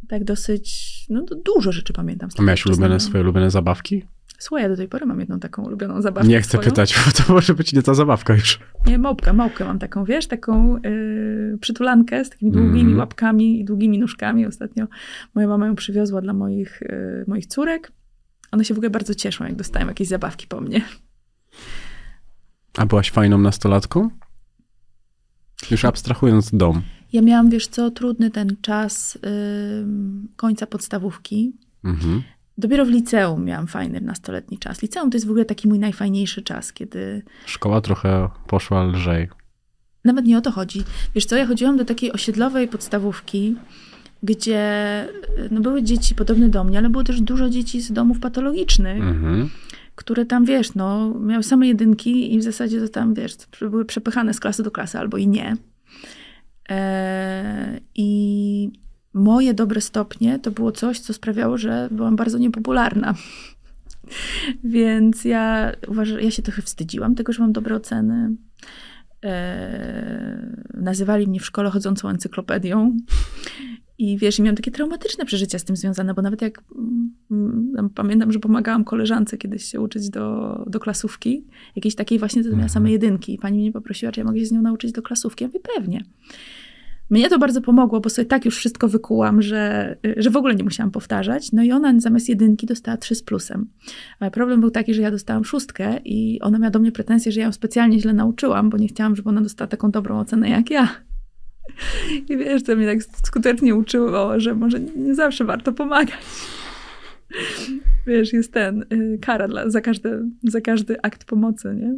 tak dosyć, no dużo rzeczy pamiętam. A miałeś ulubione, swoje ulubione zabawki? Słuchaj, ja do tej pory mam jedną taką ulubioną zabawkę. Nie chcę swoją. pytać, bo to może być nie ta zabawka już. Nie, małpkę, małpkę mam taką, wiesz, taką yy, przytulankę z takimi długimi mm. łapkami i długimi nóżkami. Ostatnio moja mama ją przywiozła dla moich, yy, moich córek. One się w ogóle bardzo cieszą, jak dostają jakieś zabawki po mnie. A byłaś fajną nastolatką? Już abstrahując dom. Ja miałam, wiesz co, trudny ten czas końca podstawówki. Mhm. Dopiero w liceum miałam fajny nastoletni czas. Liceum to jest w ogóle taki mój najfajniejszy czas, kiedy... Szkoła trochę poszła lżej. Nawet nie o to chodzi. Wiesz co, ja chodziłam do takiej osiedlowej podstawówki, gdzie no, były dzieci podobne do mnie, ale było też dużo dzieci z domów patologicznych, mhm. które tam, wiesz, no, miały same jedynki i w zasadzie to tam, wiesz, były przepychane z klasy do klasy albo i nie. E, I moje dobre stopnie to było coś, co sprawiało, że byłam bardzo niepopularna. Więc ja uważam, ja się trochę wstydziłam tego, że mam dobre oceny. Eee, nazywali mnie w szkole chodzącą encyklopedią. I wiesz, miałam takie traumatyczne przeżycia z tym związane, bo nawet jak mm, pamiętam, że pomagałam koleżance kiedyś się uczyć do, do klasówki, jakiejś takiej właśnie, to miała mhm. same jedynki. I pani mnie poprosiła, czy ja mogę się z nią nauczyć do klasówki. Ja mówię, pewnie. Mnie to bardzo pomogło, bo sobie tak już wszystko wykułam, że, że w ogóle nie musiałam powtarzać. No i ona zamiast jedynki dostała trzy z plusem. Ale problem był taki, że ja dostałam szóstkę i ona miała do mnie pretensje, że ja ją specjalnie źle nauczyłam, bo nie chciałam, żeby ona dostała taką dobrą ocenę jak ja. I wiesz, to mnie tak skutecznie uczyło, że może nie zawsze warto pomagać. Wiesz, jest ten, y, kara dla, za, każdy, za każdy akt pomocy, nie?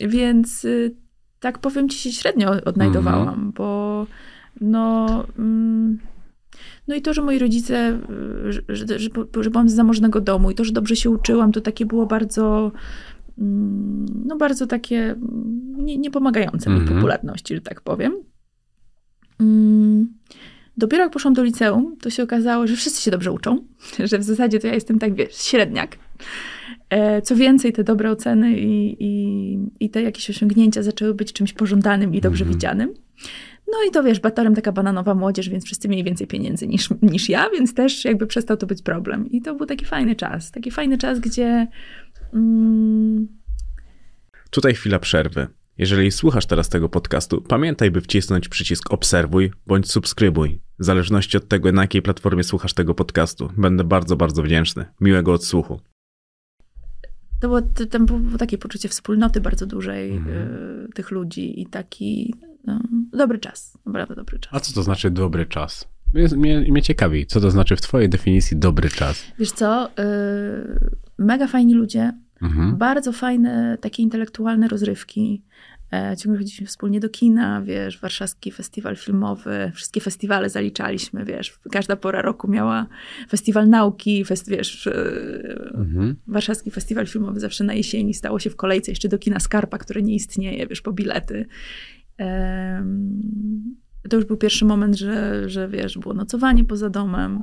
więc y, tak powiem ci się średnio odnajdowałam, mm -hmm. bo no... Mm, no i to, że moi rodzice, że, że, że, że byłam z zamożnego domu i to, że dobrze się uczyłam, to takie było bardzo, mm, no bardzo takie mm, nie, niepomagające mi w mhm. popularności, że tak powiem. Dopiero jak poszłam do liceum, to się okazało, że wszyscy się dobrze uczą, że w zasadzie to ja jestem tak, wiesz, średniak. E, co więcej, te dobre oceny i, i, i te jakieś osiągnięcia zaczęły być czymś pożądanym i dobrze -hmm. widzianym. No i to wiesz, batorem taka bananowa młodzież, więc wszyscy mieli więcej pieniędzy niż, niż ja, więc też jakby przestał to być problem. I to był taki fajny czas. Taki fajny czas, gdzie. Mm... Tutaj chwila przerwy. Jeżeli słuchasz teraz tego podcastu, pamiętaj, by wcisnąć przycisk obserwuj bądź subskrybuj. W zależności od tego, na jakiej platformie słuchasz tego podcastu. Będę bardzo, bardzo wdzięczny. Miłego odsłuchu. To było, tam było takie poczucie wspólnoty bardzo dużej mhm. y, tych ludzi i taki no, dobry czas, naprawdę dobry czas. A co to znaczy dobry czas? Mnie, mnie, ciekawi, co to znaczy w twojej definicji dobry czas? Wiesz co, y, mega fajni ludzie, mhm. bardzo fajne takie intelektualne rozrywki, E, ciągle chodziliśmy wspólnie do kina, wiesz, warszawski festiwal filmowy, wszystkie festiwale zaliczaliśmy, wiesz, każda pora roku miała festiwal nauki, fest, wiesz, e, mhm. warszawski festiwal filmowy zawsze na jesieni stało się w kolejce jeszcze do kina Skarpa, które nie istnieje, wiesz, po bilety. To już był pierwszy moment, że, że wiesz, było nocowanie poza domem,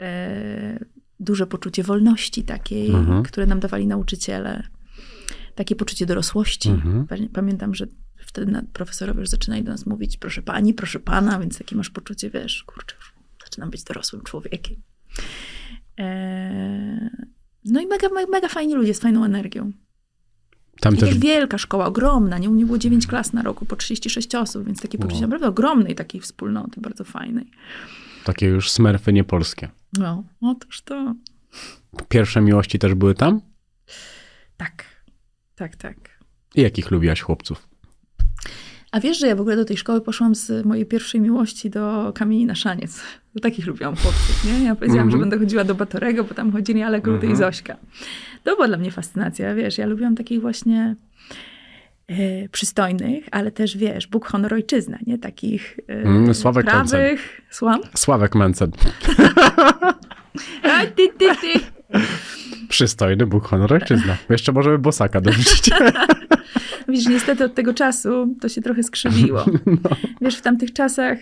e, duże poczucie wolności takiej, mhm. które nam dawali nauczyciele takie poczucie dorosłości. Mhm. Pamiętam, że wtedy profesorowie już zaczynają do nas mówić, proszę pani, proszę pana, więc takie masz poczucie, wiesz, kurczę, zaczynam być dorosłym człowiekiem. Eee, no i mega, mega, mega fajni ludzie z fajną energią. Tam też... wielka szkoła, ogromna, nie? U mnie było 9 klas na roku, po 36 osób, więc takie poczucie wow. naprawdę ogromnej takiej wspólnoty, bardzo fajnej. Takie już smerfy niepolskie. No, otóż to. Pierwsze miłości też były tam? Tak. Tak, tak. I jakich lubiłaś chłopców? A wiesz, że ja w ogóle do tej szkoły poszłam z mojej pierwszej miłości do Kamieni na Szaniec. Do takich lubiłam chłopców, nie? Ja powiedziałam, mm -hmm. że mhm. będę chodziła do Batorego, bo tam chodzili ale Grudy mm -hmm. i mhm. Zośka. To była dla mnie fascynacja, wiesz, ja lubiłam takich właśnie e, przystojnych, ale też, wiesz, Bóg, honor, ojczyzna, nie? Takich mm, Sławek prawych... Słucham? Sławek Mencen. A, ty, ty, ty. Przystojny Bóg, honor, ojczyzna. Jeszcze możemy Bosaka dorzucić. Wiesz, niestety od tego czasu to się trochę skrzywiło. No. Wiesz, w tamtych czasach...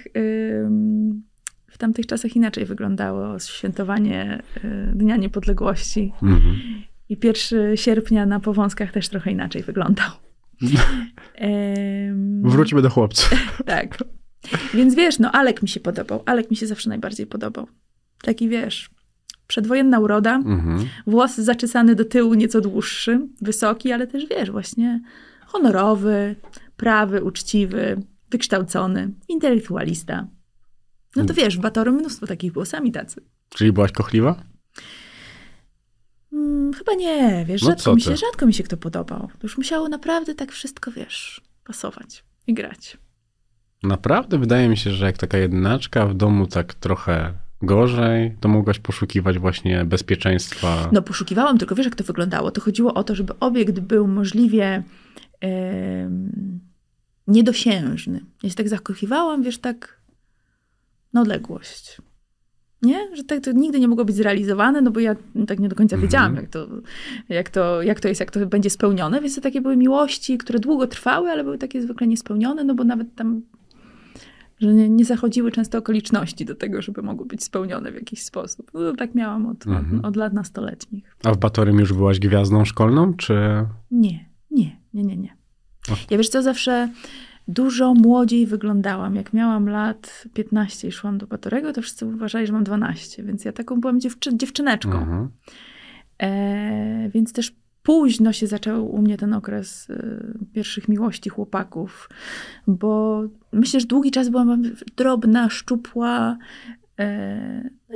w tamtych czasach inaczej wyglądało świętowanie y, Dnia Niepodległości. Mhm. I 1 sierpnia na Powązkach też trochę inaczej wyglądał. Wróćmy do chłopców. tak. Więc wiesz, no Alek mi się podobał. Alek mi się zawsze najbardziej podobał. Taki wiesz, przedwojenna uroda, mhm. włos zaczesany do tyłu, nieco dłuższy, wysoki, ale też wiesz, właśnie honorowy, prawy, uczciwy, wykształcony, intelektualista. No to wiesz, w Batoru mnóstwo takich było, sami tacy. Czyli byłaś kochliwa? Hmm, chyba nie, wiesz, no rzadko, mi się, rzadko mi się kto podobał. To już musiało naprawdę tak wszystko, wiesz, pasować i grać. Naprawdę wydaje mi się, że jak taka jednaczka w domu tak trochę gorzej, to mogłaś poszukiwać właśnie bezpieczeństwa. No poszukiwałam, tylko wiesz jak to wyglądało. To chodziło o to, żeby obiekt był możliwie e, niedosiężny. Ja się tak zakochiwałam, wiesz, tak na odległość. Nie? Że tak to nigdy nie mogło być zrealizowane, no bo ja tak nie do końca Mhm. wiedziałam, jak, to, jak, to, jak to jest, jak to będzie spełnione. Więc to takie były miłości, które długo trwały, ale były takie zwykle niespełnione, no bo nawet tam, że nie, nie zachodziły często okoliczności do tego, żeby mogły być spełnione w jakiś sposób. No, tak miałam od, Mhm. od, od lat nastoletnich. A w Batorym już byłaś gwiazdą szkolną, czy... Nie, nie, nie, nie, nie. O. Ja wiesz co, zawsze dużo młodziej wyglądałam. Jak miałam lat 15 i szłam do Batorego, to wszyscy uważali, że mam 12, więc ja taką byłam dziewczy- dziewczyneczką. Mhm. E, więc też późno się zaczął u mnie ten okres e, pierwszych miłości chłopaków, bo myślę, że długi czas byłam drobna, szczupła,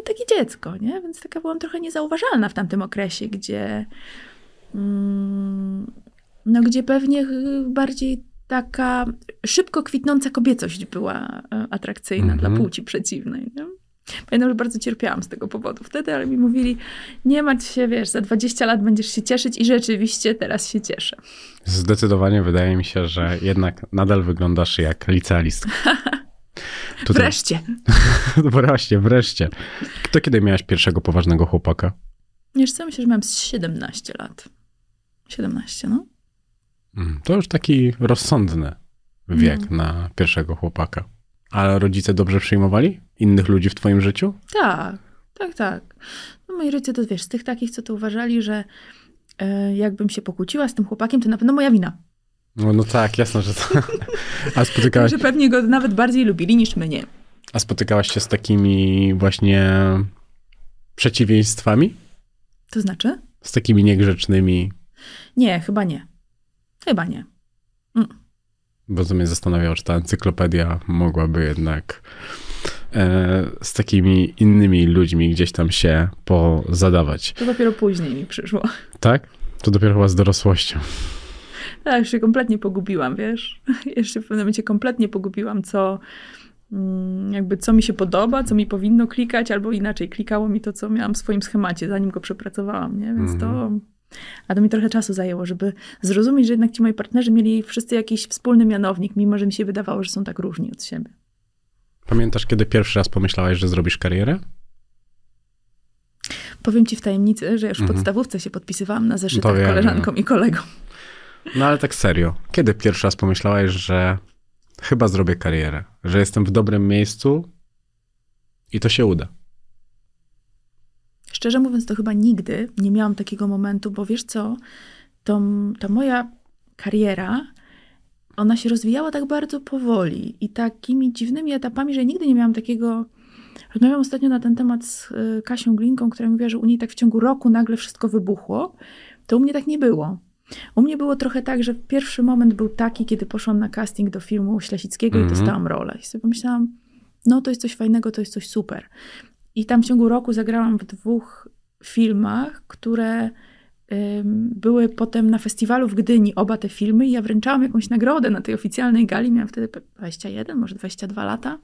i takie dziecko, nie? Więc taka byłam trochę niezauważalna w tamtym okresie, gdzie mm, no gdzie pewnie y, bardziej taka szybko kwitnąca kobiecość była e, atrakcyjna Mhm. dla płci przeciwnej. Nie? Pamiętam, że bardzo cierpiałam z tego powodu wtedy, ale mi mówili, nie martw się, wiesz, za 20 lat będziesz się cieszyć i rzeczywiście teraz się cieszę. Zdecydowanie wydaje mi się, że jednak nadal wyglądasz jak licealistka. Tutaj- Wreszcie. Wreszcie, wreszcie. To kiedy miałaś pierwszego poważnego chłopaka? Wiesz co, myślę, że z 17 lat. 17, no. Mm, To już taki rozsądny wiek No. na pierwszego chłopaka. Ale rodzice dobrze przyjmowali innych ludzi w twoim życiu? Tak, tak, tak. No moi rodzice to wiesz, z tych takich, co to uważali, że e, jakbym się pokłóciła z tym chłopakiem, to na pewno moja wina. No, no tak, jasne, że to. A spotykałaś, Że pewnie go nawet bardziej lubili niż mnie. a spotykałaś się z takimi właśnie przeciwieństwami? To znaczy? Z takimi niegrzecznymi? Nie, chyba nie. Chyba nie. Bo to mnie zastanawiało, czy ta encyklopedia mogłaby jednak e, z takimi innymi ludźmi gdzieś tam się pozadawać. To dopiero później mi przyszło. Tak? To dopiero chyba z dorosłością. Ja już się kompletnie pogubiłam, wiesz? Jeszcze w pewnym momencie kompletnie pogubiłam, co mm, jakby co mi się podoba, co mi powinno klikać, albo inaczej klikało mi to, co miałam w swoim schemacie, zanim go przepracowałam, nie? Więc to... A to mi trochę czasu zajęło, żeby zrozumieć, że jednak ci moi partnerzy mieli wszyscy jakiś wspólny mianownik, mimo że mi się wydawało, że są tak różni od siebie. Pamiętasz, kiedy pierwszy raz pomyślałaś, że zrobisz karierę? Powiem ci w tajemnicy, że już w Mhm. podstawówce się podpisywałam na zeszytach wiem, koleżankom i kolegom. No ale tak serio. Kiedy pierwszy raz pomyślałaś, że chyba zrobię karierę? Że jestem w dobrym miejscu i to się uda? Szczerze mówiąc, to chyba nigdy nie miałam takiego momentu, bo wiesz co, to, ta moja kariera, ona się rozwijała tak bardzo powoli i takimi dziwnymi etapami, że nigdy nie miałam takiego. Rozmawiałam ostatnio na ten temat z y, Kasią Glinką, która mówiła, że u niej tak w ciągu roku nagle wszystko wybuchło. To u mnie tak nie było. U mnie było trochę tak, że pierwszy moment był taki, kiedy poszłam na casting do filmu Ślesickiego Mhm. i dostałam rolę. I sobie pomyślałam, no to jest coś fajnego, to jest coś super. I tam w ciągu roku zagrałam w dwóch filmach, które były potem na festiwalu w Gdyni, oba te filmy, i ja wręczałam jakąś nagrodę na tej oficjalnej gali. Miałam wtedy 21, może 22 lata.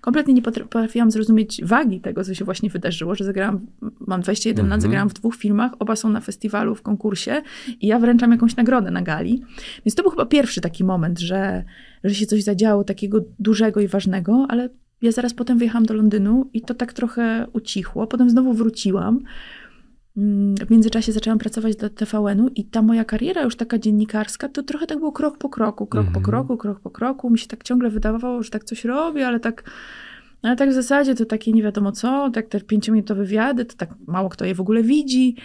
Kompletnie nie potra- potrafiłam zrozumieć wagi tego, co się właśnie wydarzyło, że zagrałam, mam 21 lat, Mhm. zagrałam w dwóch filmach, oba są na festiwalu, w konkursie i ja wręczam jakąś nagrodę na gali. Więc to był chyba pierwszy taki moment, że, że się coś zadziało takiego dużego i ważnego, ale ja zaraz potem wyjechałam do Londynu i to tak trochę ucichło. Potem znowu wróciłam. Mm, W międzyczasie zaczęłam pracować dla TVN-u i ta moja kariera już taka dziennikarska, to trochę tak było krok po kroku, krok po Mhm. kroku, krok po kroku. Mi się tak ciągle wydawało, że tak coś robię, ale tak, ale tak w zasadzie to takie nie wiadomo co, tak te pięciominutowe wywiady, to tak mało kto je w ogóle widzi.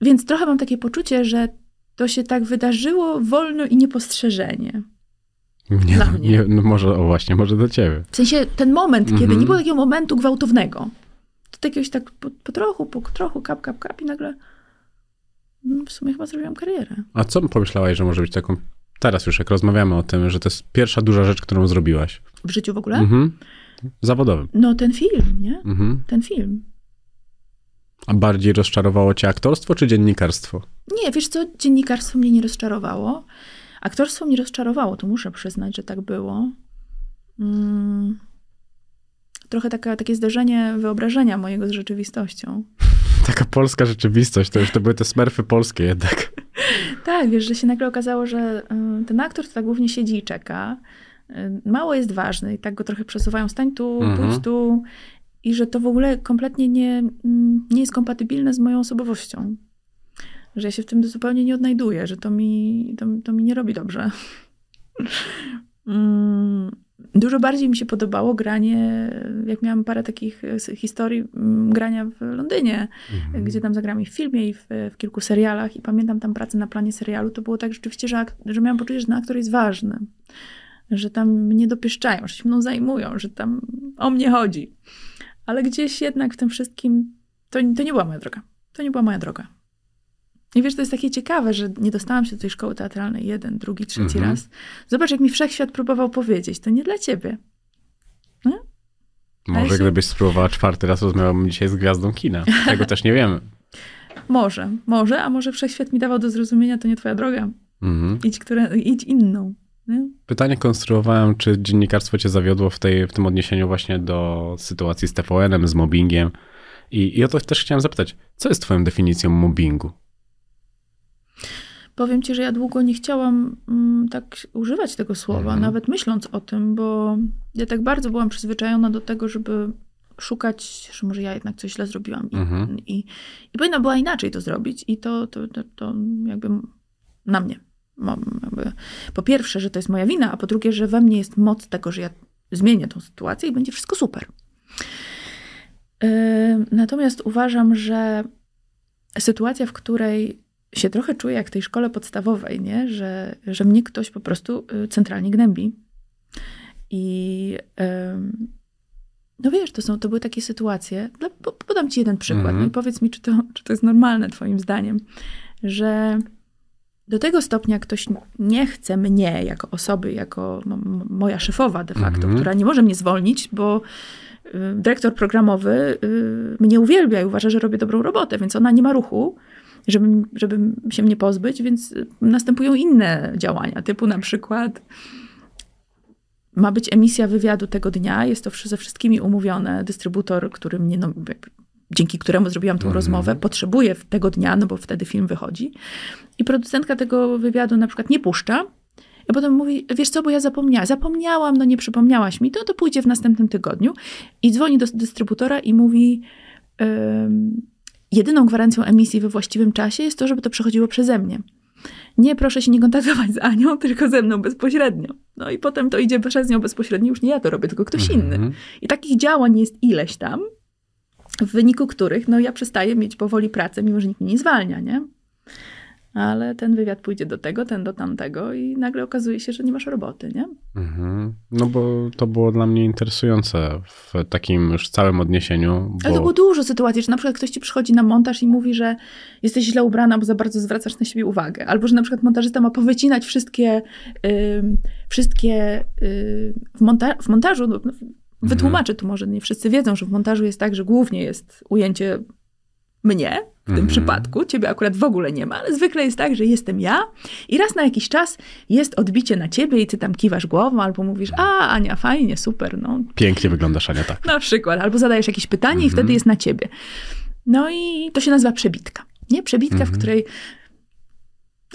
Więc trochę mam takie poczucie, że to się tak wydarzyło wolno i niepostrzeżenie. Nie, Dla no, mnie. nie no może, o właśnie, może do ciebie. W sensie ten moment, kiedy Mhm. nie było takiego momentu gwałtownego. To jakiegoś tak po, po trochu, po trochu, kap, kap, kap i nagle no, w sumie chyba zrobiłam karierę. A co pomyślałaś, że może być taką... Teraz już jak rozmawiamy o tym, że to jest pierwsza duża rzecz, którą zrobiłaś. W życiu w ogóle? Mhm. Zawodowym. No ten film, nie? Mhm. Ten film. A bardziej rozczarowało cię aktorstwo czy dziennikarstwo? Nie, wiesz co, dziennikarstwo mnie nie rozczarowało. Aktorstwo mnie rozczarowało, to muszę przyznać, że tak było. Mm. Trochę taka, takie zderzenie wyobrażenia mojego z rzeczywistością. Taka polska rzeczywistość, to już to były te smerfy polskie jednak. tak, wiesz, że się nagle okazało, że y, ten aktor to tak głównie siedzi i czeka. Y, mało jest ważny i tak go trochę przesuwają, stań tu, mhm. pójdź tu. I że to w ogóle kompletnie nie, mm, nie jest kompatybilne z moją osobowością. Że ja się w tym zupełnie nie odnajduję, że to mi, to, to mi nie robi dobrze. Mm, Dużo bardziej mi się podobało granie, jak miałam parę takich e, historii grania w Londynie, mhm. gdzie tam zagrałam i w filmie, i w, w, kilku serialach. I pamiętam tam pracę na planie serialu. To było tak rzeczywiście, że, że miałam poczucie, że ten aktor jest ważny. Że tam mnie dopieszczają, że się mną zajmują, że tam o mnie chodzi. Ale gdzieś jednak w tym wszystkim to, to nie była moja droga. To nie była moja droga. I wiesz, to jest takie ciekawe, że nie dostałam się do tej szkoły teatralnej jeden, drugi, trzeci mhm. raz. Zobacz, jak mi wszechświat próbował powiedzieć, to nie dla ciebie. No? Może się... gdybyś spróbowała czwarty raz, rozmawiałbym dzisiaj z gwiazdą kina. Tego też nie wiemy. Może, może, a może wszechświat mi dawał do zrozumienia, to nie twoja droga. Mhm. Idź, które, idź inną. Nie? Pytanie konstruowałem, czy dziennikarstwo cię zawiodło w, tej, w tym odniesieniu właśnie do sytuacji z TVN-em, z mobbingiem. I, I o to też chciałem zapytać, co jest twoją definicją mobbingu? Powiem ci, że ja długo nie chciałam mm, tak używać tego słowa, mhm. nawet myśląc o tym, bo ja tak bardzo byłam przyzwyczajona do tego, żeby szukać, że może ja jednak coś źle zrobiłam i, mhm. i, i powinna była inaczej to zrobić i to, to, to, to jakby na mnie. Mam jakby, po pierwsze, że to jest moja wina, a po drugie, że we mnie jest moc tego, że ja zmienię tą sytuację i będzie wszystko super. Yy, natomiast uważam, że sytuacja, w której się trochę czuję jak w tej szkole podstawowej, nie? Że, że mnie ktoś po prostu y, centralnie gnębi. I no wiesz, to, są, to były takie sytuacje. Podam ci jeden przykład -hmm. no i powiedz mi, czy to, czy to jest normalne twoim zdaniem, że do tego stopnia ktoś nie chce mnie jako osoby, jako moja szefowa de facto, -hmm. która nie może mnie zwolnić, bo y, dyrektor programowy y, mnie uwielbia i uważa, że robię dobrą robotę, więc ona nie ma ruchu, żeby, żeby się mnie pozbyć, więc następują inne działania, typu na przykład ma być emisja wywiadu tego dnia, jest to ze wszystkimi umówione. Dystrybutor, który mnie, no, dzięki któremu zrobiłam tą mhm. rozmowę, potrzebuje tego dnia, no bo wtedy film wychodzi. I producentka tego wywiadu na przykład nie puszcza, a potem mówi, wiesz co, bo ja zapomniałam. Zapomniałam, no nie przypomniałaś mi, to to pójdzie w następnym tygodniu. I dzwoni do dystrybutora i mówi, jedyną gwarancją emisji we właściwym czasie jest to, żeby to przechodziło przeze mnie. Nie, proszę się nie kontaktować z Anią, tylko ze mną bezpośrednio. No i potem to idzie przez nią bezpośrednio, już nie ja to robię, tylko ktoś -hmm. inny. I takich działań jest ileś tam, w wyniku których no, ja przestaję mieć powoli pracę, mimo że nikt mnie nie zwalnia, nie? Ale ten wywiad pójdzie do tego, ten do tamtego i nagle okazuje się, że nie masz roboty, nie? Mhm. No bo to było dla mnie interesujące w takim już całym odniesieniu. Bo... Ale to było dużo sytuacji, że na przykład ktoś ci przychodzi na montaż i mówi, że jesteś źle ubrana, bo za bardzo zwracasz na siebie uwagę. Albo, że na przykład montażysta ma powycinać wszystkie, yy, wszystkie yy, w, monta w montażu, no, wytłumaczę tu może, nie wszyscy wiedzą, że w montażu jest tak, że głównie jest ujęcie mnie w tym mm -hmm. przypadku, ciebie akurat w ogóle nie ma, ale zwykle jest tak, że jestem ja i raz na jakiś czas jest odbicie na ciebie i ty tam kiwasz głową albo mówisz, a Ania, fajnie, super. No. Pięknie wyglądasz, Ania, tak. Na przykład, albo zadajesz jakieś pytanie mm -hmm. i wtedy mhm. jest na ciebie. No i to się nazywa przebitka. Nie? Przebitka, mm -hmm. w mhm. której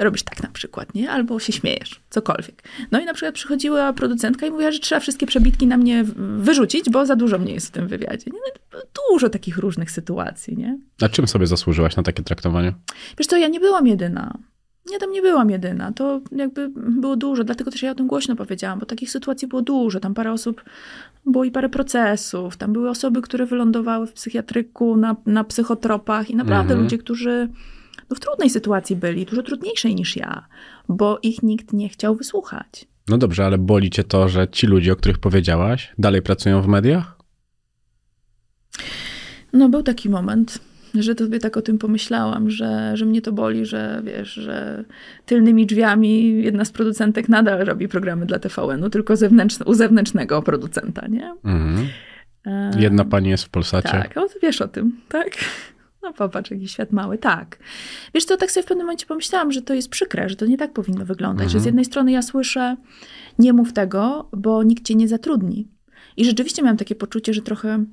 robisz tak na przykład, nie? Albo się śmiejesz, cokolwiek. No i na przykład przychodziła producentka i mówiła, że trzeba wszystkie przebitki na mnie wyrzucić, bo za dużo mnie jest w tym wywiadzie. Nie? No, dużo takich różnych sytuacji, nie? A czym sobie zasłużyłaś na takie traktowanie? Wiesz co, ja nie byłam jedyna. Ja tam nie byłam jedyna. To jakby było dużo, dlatego też ja o tym głośno powiedziałam, bo takich sytuacji było dużo. Tam parę osób, było i parę procesów. Tam były osoby, które wylądowały w psychiatryku, na, na psychotropach i naprawdę mhm. ludzie, którzy w trudnej sytuacji byli, dużo trudniejszej niż ja, bo ich nikt nie chciał wysłuchać. No dobrze, ale boli cię to, że ci ludzie, o których powiedziałaś, dalej pracują w mediach? No był taki moment, że sobie tak o tym pomyślałam, że, że mnie to boli, że wiesz, że tylnymi drzwiami jedna z producentek nadal robi programy dla TVN-u, tylko zewnętrzne, u zewnętrznego producenta, nie? Mhm. Jedna pani jest w Polsacie. Tak, o, wiesz o tym, tak? No popatrz, jaki świat mały. Tak. Wiesz co, tak sobie w pewnym momencie pomyślałam, że to jest przykre, że to nie tak powinno wyglądać. Że z jednej strony ja słyszę, nie mów tego, bo nikt cię nie zatrudni. I rzeczywiście miałam takie poczucie, że trochę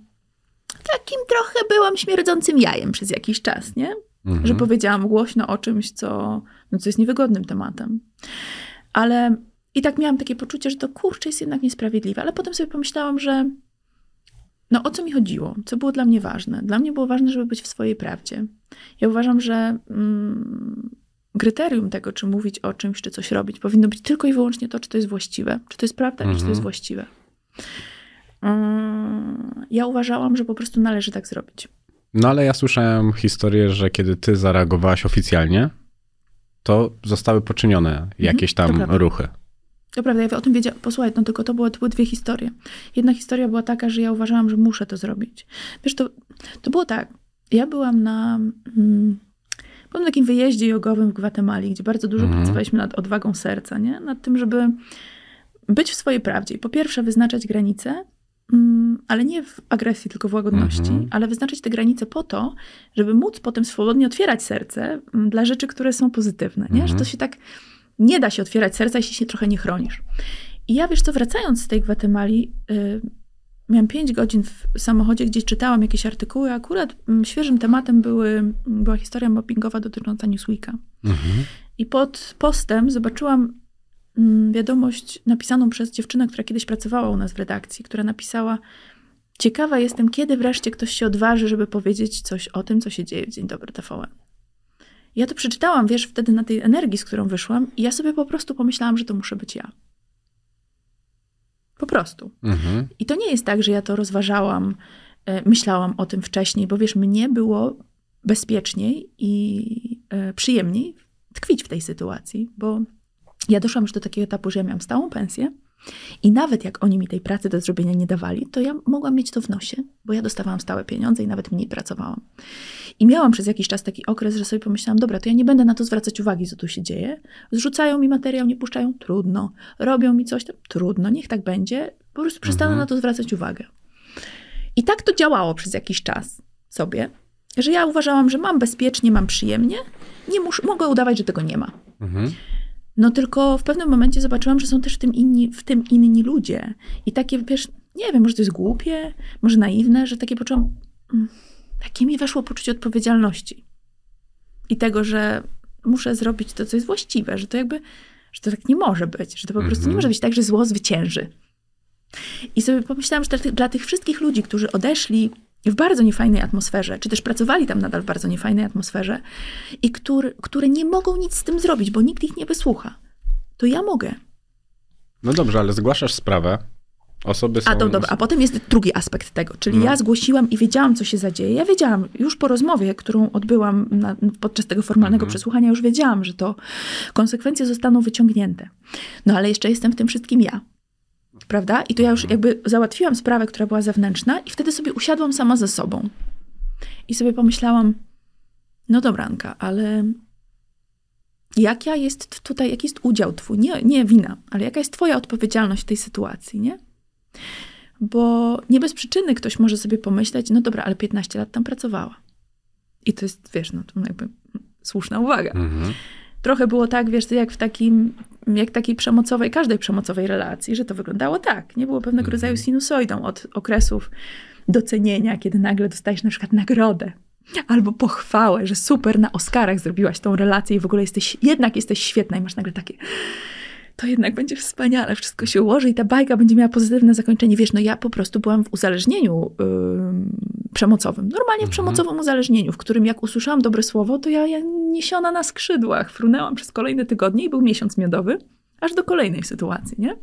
takim trochę byłam śmierdzącym jajem przez jakiś czas, nie? Mhm. Że powiedziałam głośno o czymś, co, no, co jest niewygodnym tematem. Ale i tak miałam takie poczucie, że to kurczę jest jednak niesprawiedliwe. Ale potem sobie pomyślałam, że no o co mi chodziło? Co było dla mnie ważne? Dla mnie było ważne, żeby być w swojej prawdzie. Ja uważam, że mm, kryterium tego, czy mówić o czymś, czy coś robić, powinno być tylko i wyłącznie to, czy to jest właściwe. Czy to jest prawda, mhm. czy to jest mhm. właściwe. Mm, ja uważałam, że po prostu należy tak zrobić. No ale ja słyszałem historię, że kiedy ty zareagowałaś oficjalnie, to zostały poczynione mhm, jakieś tam ruchy. To prawda, ja o tym wiedziałam. Posłuchaj, no tylko to, było, to były dwie historie. Jedna historia była taka, że ja uważałam, że muszę to zrobić. Wiesz, to, to było tak. Ja byłam na... Hmm, byłam na takim wyjeździe jogowym w Gwatemali, gdzie bardzo dużo mhm. pracowaliśmy nad odwagą serca, nie? Nad tym, żeby być w swojej prawdzie. I po pierwsze wyznaczać granice, mm, ale nie w agresji, tylko w łagodności, mhm. ale wyznaczyć te granice po to, żeby móc potem swobodnie otwierać serce mm, dla rzeczy, które są pozytywne, nie? Mhm. Że to się tak nie da się otwierać serca, jeśli się trochę nie chronisz. I ja, wiesz co, wracając z tej Gwatemali, yy, miałam pięć godzin w samochodzie, gdzie czytałam jakieś artykuły. Akurat mm, świeżym tematem były, była historia mobbingowa dotycząca Newsweeka. Mhm. I pod postem zobaczyłam mm, wiadomość napisaną przez dziewczynę, która kiedyś pracowała u nas w redakcji, która napisała: Ciekawa jestem, kiedy wreszcie ktoś się odważy, żeby powiedzieć coś o tym, co się dzieje w Dzień Dobry TVN. Ja to przeczytałam, wiesz, wtedy na tej energii, z którą wyszłam, i ja sobie po prostu pomyślałam, że to muszę być ja. Po prostu. Mhm. I to nie jest tak, że ja to rozważałam, e, myślałam o tym wcześniej, bo wiesz, mnie było bezpieczniej i e, przyjemniej tkwić w tej sytuacji, bo ja doszłam już do takiego etapu, że ja miałam stałą pensję i nawet jak oni mi tej pracy do zrobienia nie dawali, to ja mogłam mieć to w nosie, bo ja dostawałam stałe pieniądze i nawet mniej pracowałam. I miałam przez jakiś czas taki okres, że sobie pomyślałam, dobra, to ja nie będę na to zwracać uwagi, co tu się dzieje. Zrzucają mi materiał, nie puszczają, trudno. Robią mi coś, tam, trudno, niech tak będzie. Po prostu przestanę mhm. na to zwracać uwagę. I tak to działało przez jakiś czas sobie, że ja uważałam, że mam bezpiecznie, mam przyjemnie, nie mogę udawać, że tego nie ma. Mhm. No tylko w pewnym momencie zobaczyłam, że są też w tym inni, w tym inni ludzie. I takie, wiesz, nie wiem, może to jest głupie, może naiwne, że takie poczułam, mm, takie mi weszło poczucie odpowiedzialności. I tego, że muszę zrobić to, co jest właściwe, że to jakby, że to tak nie może być, że to po prostu nie mhm. może być tak, że zło zwycięży. I sobie pomyślałam, że dla, dla tych wszystkich ludzi, którzy odeszli w bardzo niefajnej atmosferze, czy też pracowali tam nadal w bardzo niefajnej atmosferze i który, które nie mogą nic z tym zrobić, bo nikt ich nie wysłucha, to ja mogę. No dobrze, ale zgłaszasz sprawę. Osoby są... A, to, dobra, a potem jest drugi aspekt tego, czyli no. ja zgłosiłam i wiedziałam, co się zadzieje. Ja wiedziałam, już po rozmowie, którą odbyłam na, podczas tego formalnego mhm. przesłuchania, już wiedziałam, że to konsekwencje zostaną wyciągnięte. No ale jeszcze jestem w tym wszystkim ja prawda? I to ja już mhm. jakby załatwiłam sprawę, która była zewnętrzna, i wtedy sobie usiadłam sama ze sobą. I sobie pomyślałam, no dobra, Anka, ale jaka jest tutaj, jaki jest udział twój? Nie, nie wina, ale jaka jest twoja odpowiedzialność w tej sytuacji, nie? Bo nie bez przyczyny ktoś może sobie pomyśleć, no dobra, ale 15 lat tam pracowała. I to jest, wiesz, no to jakby słuszna uwaga. Mhm. Trochę było tak, wiesz, jak w takim jak takiej przemocowej, każdej przemocowej relacji, że to wyglądało tak. Nie było pewnego mhm. rodzaju sinusoidą od okresów docenienia, kiedy nagle dostajesz na przykład nagrodę albo pochwałę, że super na Oscarach zrobiłaś tą relację i w ogóle jesteś, jednak jesteś świetna i masz nagle takie to jednak będzie wspaniale, wszystko się ułoży i ta bajka będzie miała pozytywne zakończenie. Wiesz, no ja po prostu byłam w uzależnieniu yy, przemocowym. Normalnie w mhm. przemocowym uzależnieniu, w którym jak usłyszałam dobre słowo, to ja, ja niesiona na skrzydłach frunęłam przez kolejne tygodnie i był miesiąc miodowy, aż do kolejnej sytuacji, nie?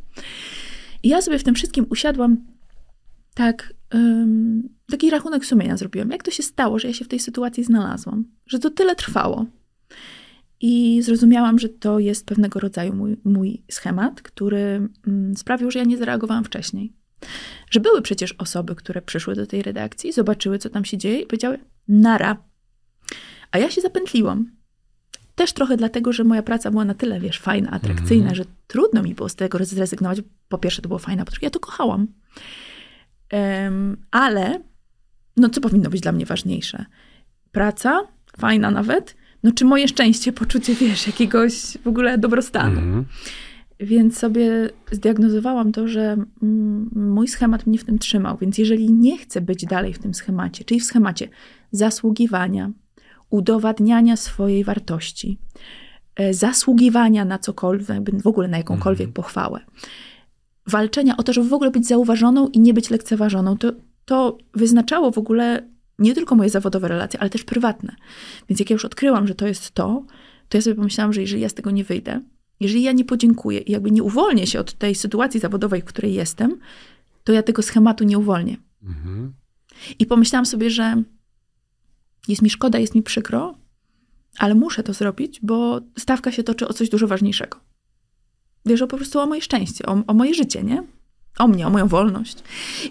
I ja sobie w tym wszystkim usiadłam tak, taki rachunek sumienia zrobiłam. Jak to się stało, że ja się w tej sytuacji znalazłam? Że to tyle trwało. I zrozumiałam, że to jest pewnego rodzaju mój, mój schemat, który mm, sprawił, że ja nie zareagowałam wcześniej. Że były przecież osoby, które przyszły do tej redakcji, zobaczyły, co tam się dzieje i powiedziały: Nara. A ja się zapętliłam. Też trochę dlatego, że moja praca była na tyle, wiesz, fajna, atrakcyjna, mm. że trudno mi było z tego zrezygnować. Po pierwsze, to było fajne, po drugie, ja to kochałam. Um, ale, no co powinno być dla mnie ważniejsze? praca, fajna nawet, no czy moje szczęście, poczucie, wiesz, jakiegoś w ogóle dobrostanu. Mhm. Więc sobie zdiagnozowałam to, że mm, mój schemat mnie w tym trzymał. Więc jeżeli nie chcę być dalej w tym schemacie, czyli w schemacie zasługiwania, udowadniania swojej wartości, e, zasługiwania na cokolwiek, w ogóle na jakąkolwiek pochwałę, walczenia o to, żeby w ogóle być zauważoną i nie być lekceważoną, to, to wyznaczało w ogóle nie tylko moje zawodowe relacje, ale też prywatne. Więc jak ja już odkryłam, że to jest to, to ja sobie pomyślałam, że jeżeli ja z tego nie wyjdę, jeżeli ja nie podziękuję i jakby nie uwolnię się od tej sytuacji zawodowej, w której jestem, to ja tego schematu nie uwolnię. Mhm. I pomyślałam sobie, że jest mi szkoda, jest mi przykro, ale muszę to zrobić, bo stawka się toczy o coś dużo ważniejszego. Wiesz, o po prostu o moje szczęście, o, o moje życie, nie? O mnie, o moją wolność.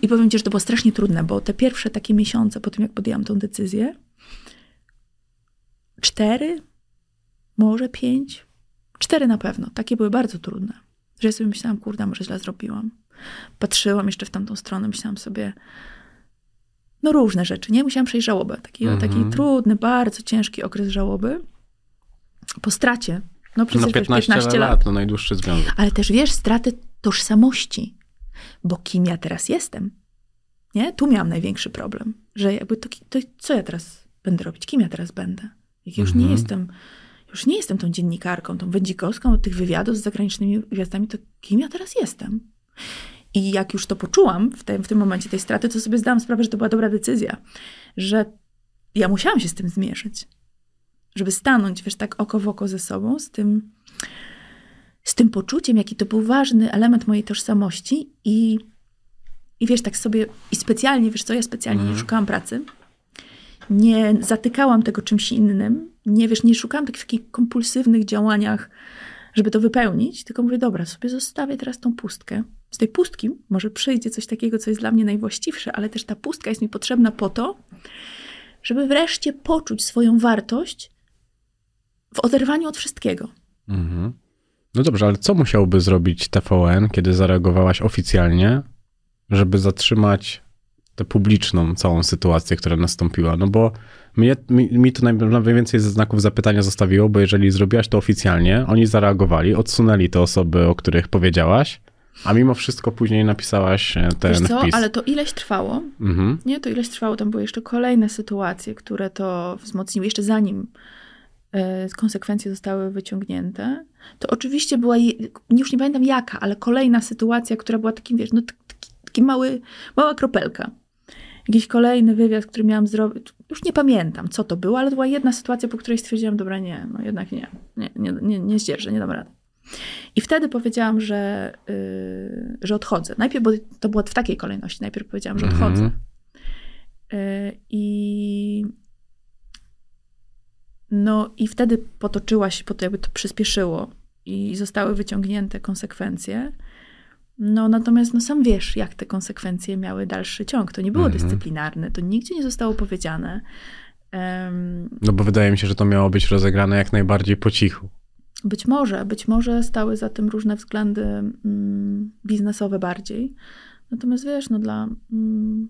I powiem ci, że to było strasznie trudne, bo te pierwsze takie miesiące po tym, jak podjęłam tą decyzję, cztery, może pięć, cztery na pewno, takie były bardzo trudne. Że ja sobie myślałam, kurde, może źle zrobiłam. Patrzyłam jeszcze w tamtą stronę, myślałam sobie, no różne rzeczy, nie? Musiałam przejść żałobę. Taki, Mhm. taki trudny, bardzo ciężki okres żałoby. Po stracie. No przecież No wiesz, 15, 15 lat, lat. no najdłuższy związek. Ale też wiesz, straty tożsamości. Bo kim ja teraz jestem? Nie? Tu miałam największy problem. Że jakby to, to co ja teraz będę robić? Kim ja teraz będę? Jak już nie Mhm. jestem, już nie jestem tą dziennikarką, tą wędzikowską od tych wywiadów z zagranicznymi gwiazdami, to kim ja teraz jestem? I jak już to poczułam w tym, w tym momencie tej straty, to sobie zdałam sprawę, że to była dobra decyzja. Że ja musiałam się z tym zmierzyć. Żeby stanąć, wiesz, tak oko w oko ze sobą, z tym, z tym poczuciem, jaki to był ważny element mojej tożsamości i, i wiesz, tak sobie, i specjalnie, wiesz co, ja specjalnie nie szukałam pracy, nie zatykałam tego czymś innym, nie wiesz, nie szukałam takich, takich kompulsywnych działaniach, żeby to wypełnić, tylko mówię, dobra, sobie zostawię teraz tą pustkę. Z tej pustki może przyjdzie coś takiego, co jest dla mnie najwłaściwsze, ale też ta pustka jest mi potrzebna po to, żeby wreszcie poczuć swoją wartość w oderwaniu od wszystkiego. Mhm. No dobrze, ale co musiałby zrobić TVN, kiedy zareagowałaś oficjalnie, żeby zatrzymać tę publiczną całą sytuację, która nastąpiła? No bo mnie, mi, mi to naj- najwięcej ze znaków zapytania zostawiło, bo jeżeli zrobiłaś to oficjalnie, oni zareagowali, odsunęli te osoby, o których powiedziałaś, a mimo wszystko później napisałaś e, ten Wiesz co, wpis. ale to ileś trwało. Mhm. Nie, to ileś trwało. Tam były jeszcze kolejne sytuacje, które to wzmocniły. Jeszcze zanim konsekwencje zostały wyciągnięte, to oczywiście była, już nie pamiętam jaka, ale kolejna sytuacja, która była takim, wiesz, no taki, taki mały, mała kropelka. Jakiś kolejny wywiad, który miałam zrobić. Już nie pamiętam, co to było, ale to była jedna sytuacja, po której stwierdziłam, dobra, nie, no jednak nie, nie, nie, nie, nie zdzierżę, nie dam rady. I wtedy powiedziałam, że, yy, że odchodzę. Najpierw, bo to było w takiej kolejności. Najpierw powiedziałam, że odchodzę. Mhm. Y, I no i wtedy potoczyła się, po to jakby to przyspieszyło i zostały wyciągnięte konsekwencje. No natomiast no sam wiesz, jak te konsekwencje miały dalszy ciąg. To nie było Mhm. dyscyplinarne, to nigdzie nie zostało powiedziane. Em, No bo wydaje mi się, że to miało być rozegrane jak najbardziej po cichu. Być może, być może stały za tym różne względy mm, biznesowe bardziej. Natomiast wiesz, no dla mm,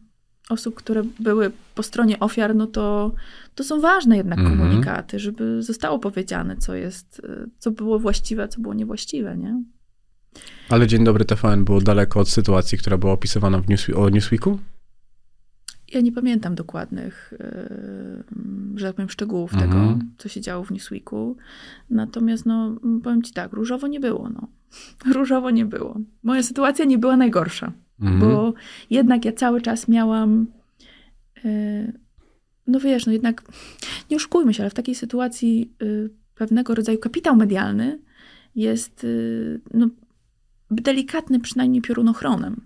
osób, które były po stronie ofiar, no to, to są ważne jednak Mhm. komunikaty, żeby zostało powiedziane, co jest, y, co było właściwe, co było niewłaściwe, nie? Ale Dzień Dobry TVN było daleko od sytuacji, która była opisywana w o Newsweeku? Ja nie pamiętam dokładnych, yy, że tak powiem, szczegółów Mhm. tego, co się działo w Newsweeku. Natomiast, no, powiem ci tak, różowo nie było, no. Różowo nie było. Moja sytuacja nie była najgorsza. Mhm. bo jednak ja cały czas miałam. y, No wiesz, no jednak nie oszukujmy się, ale w takiej sytuacji y, pewnego rodzaju kapitał medialny jest y, no, delikatny przynajmniej piorunochronem.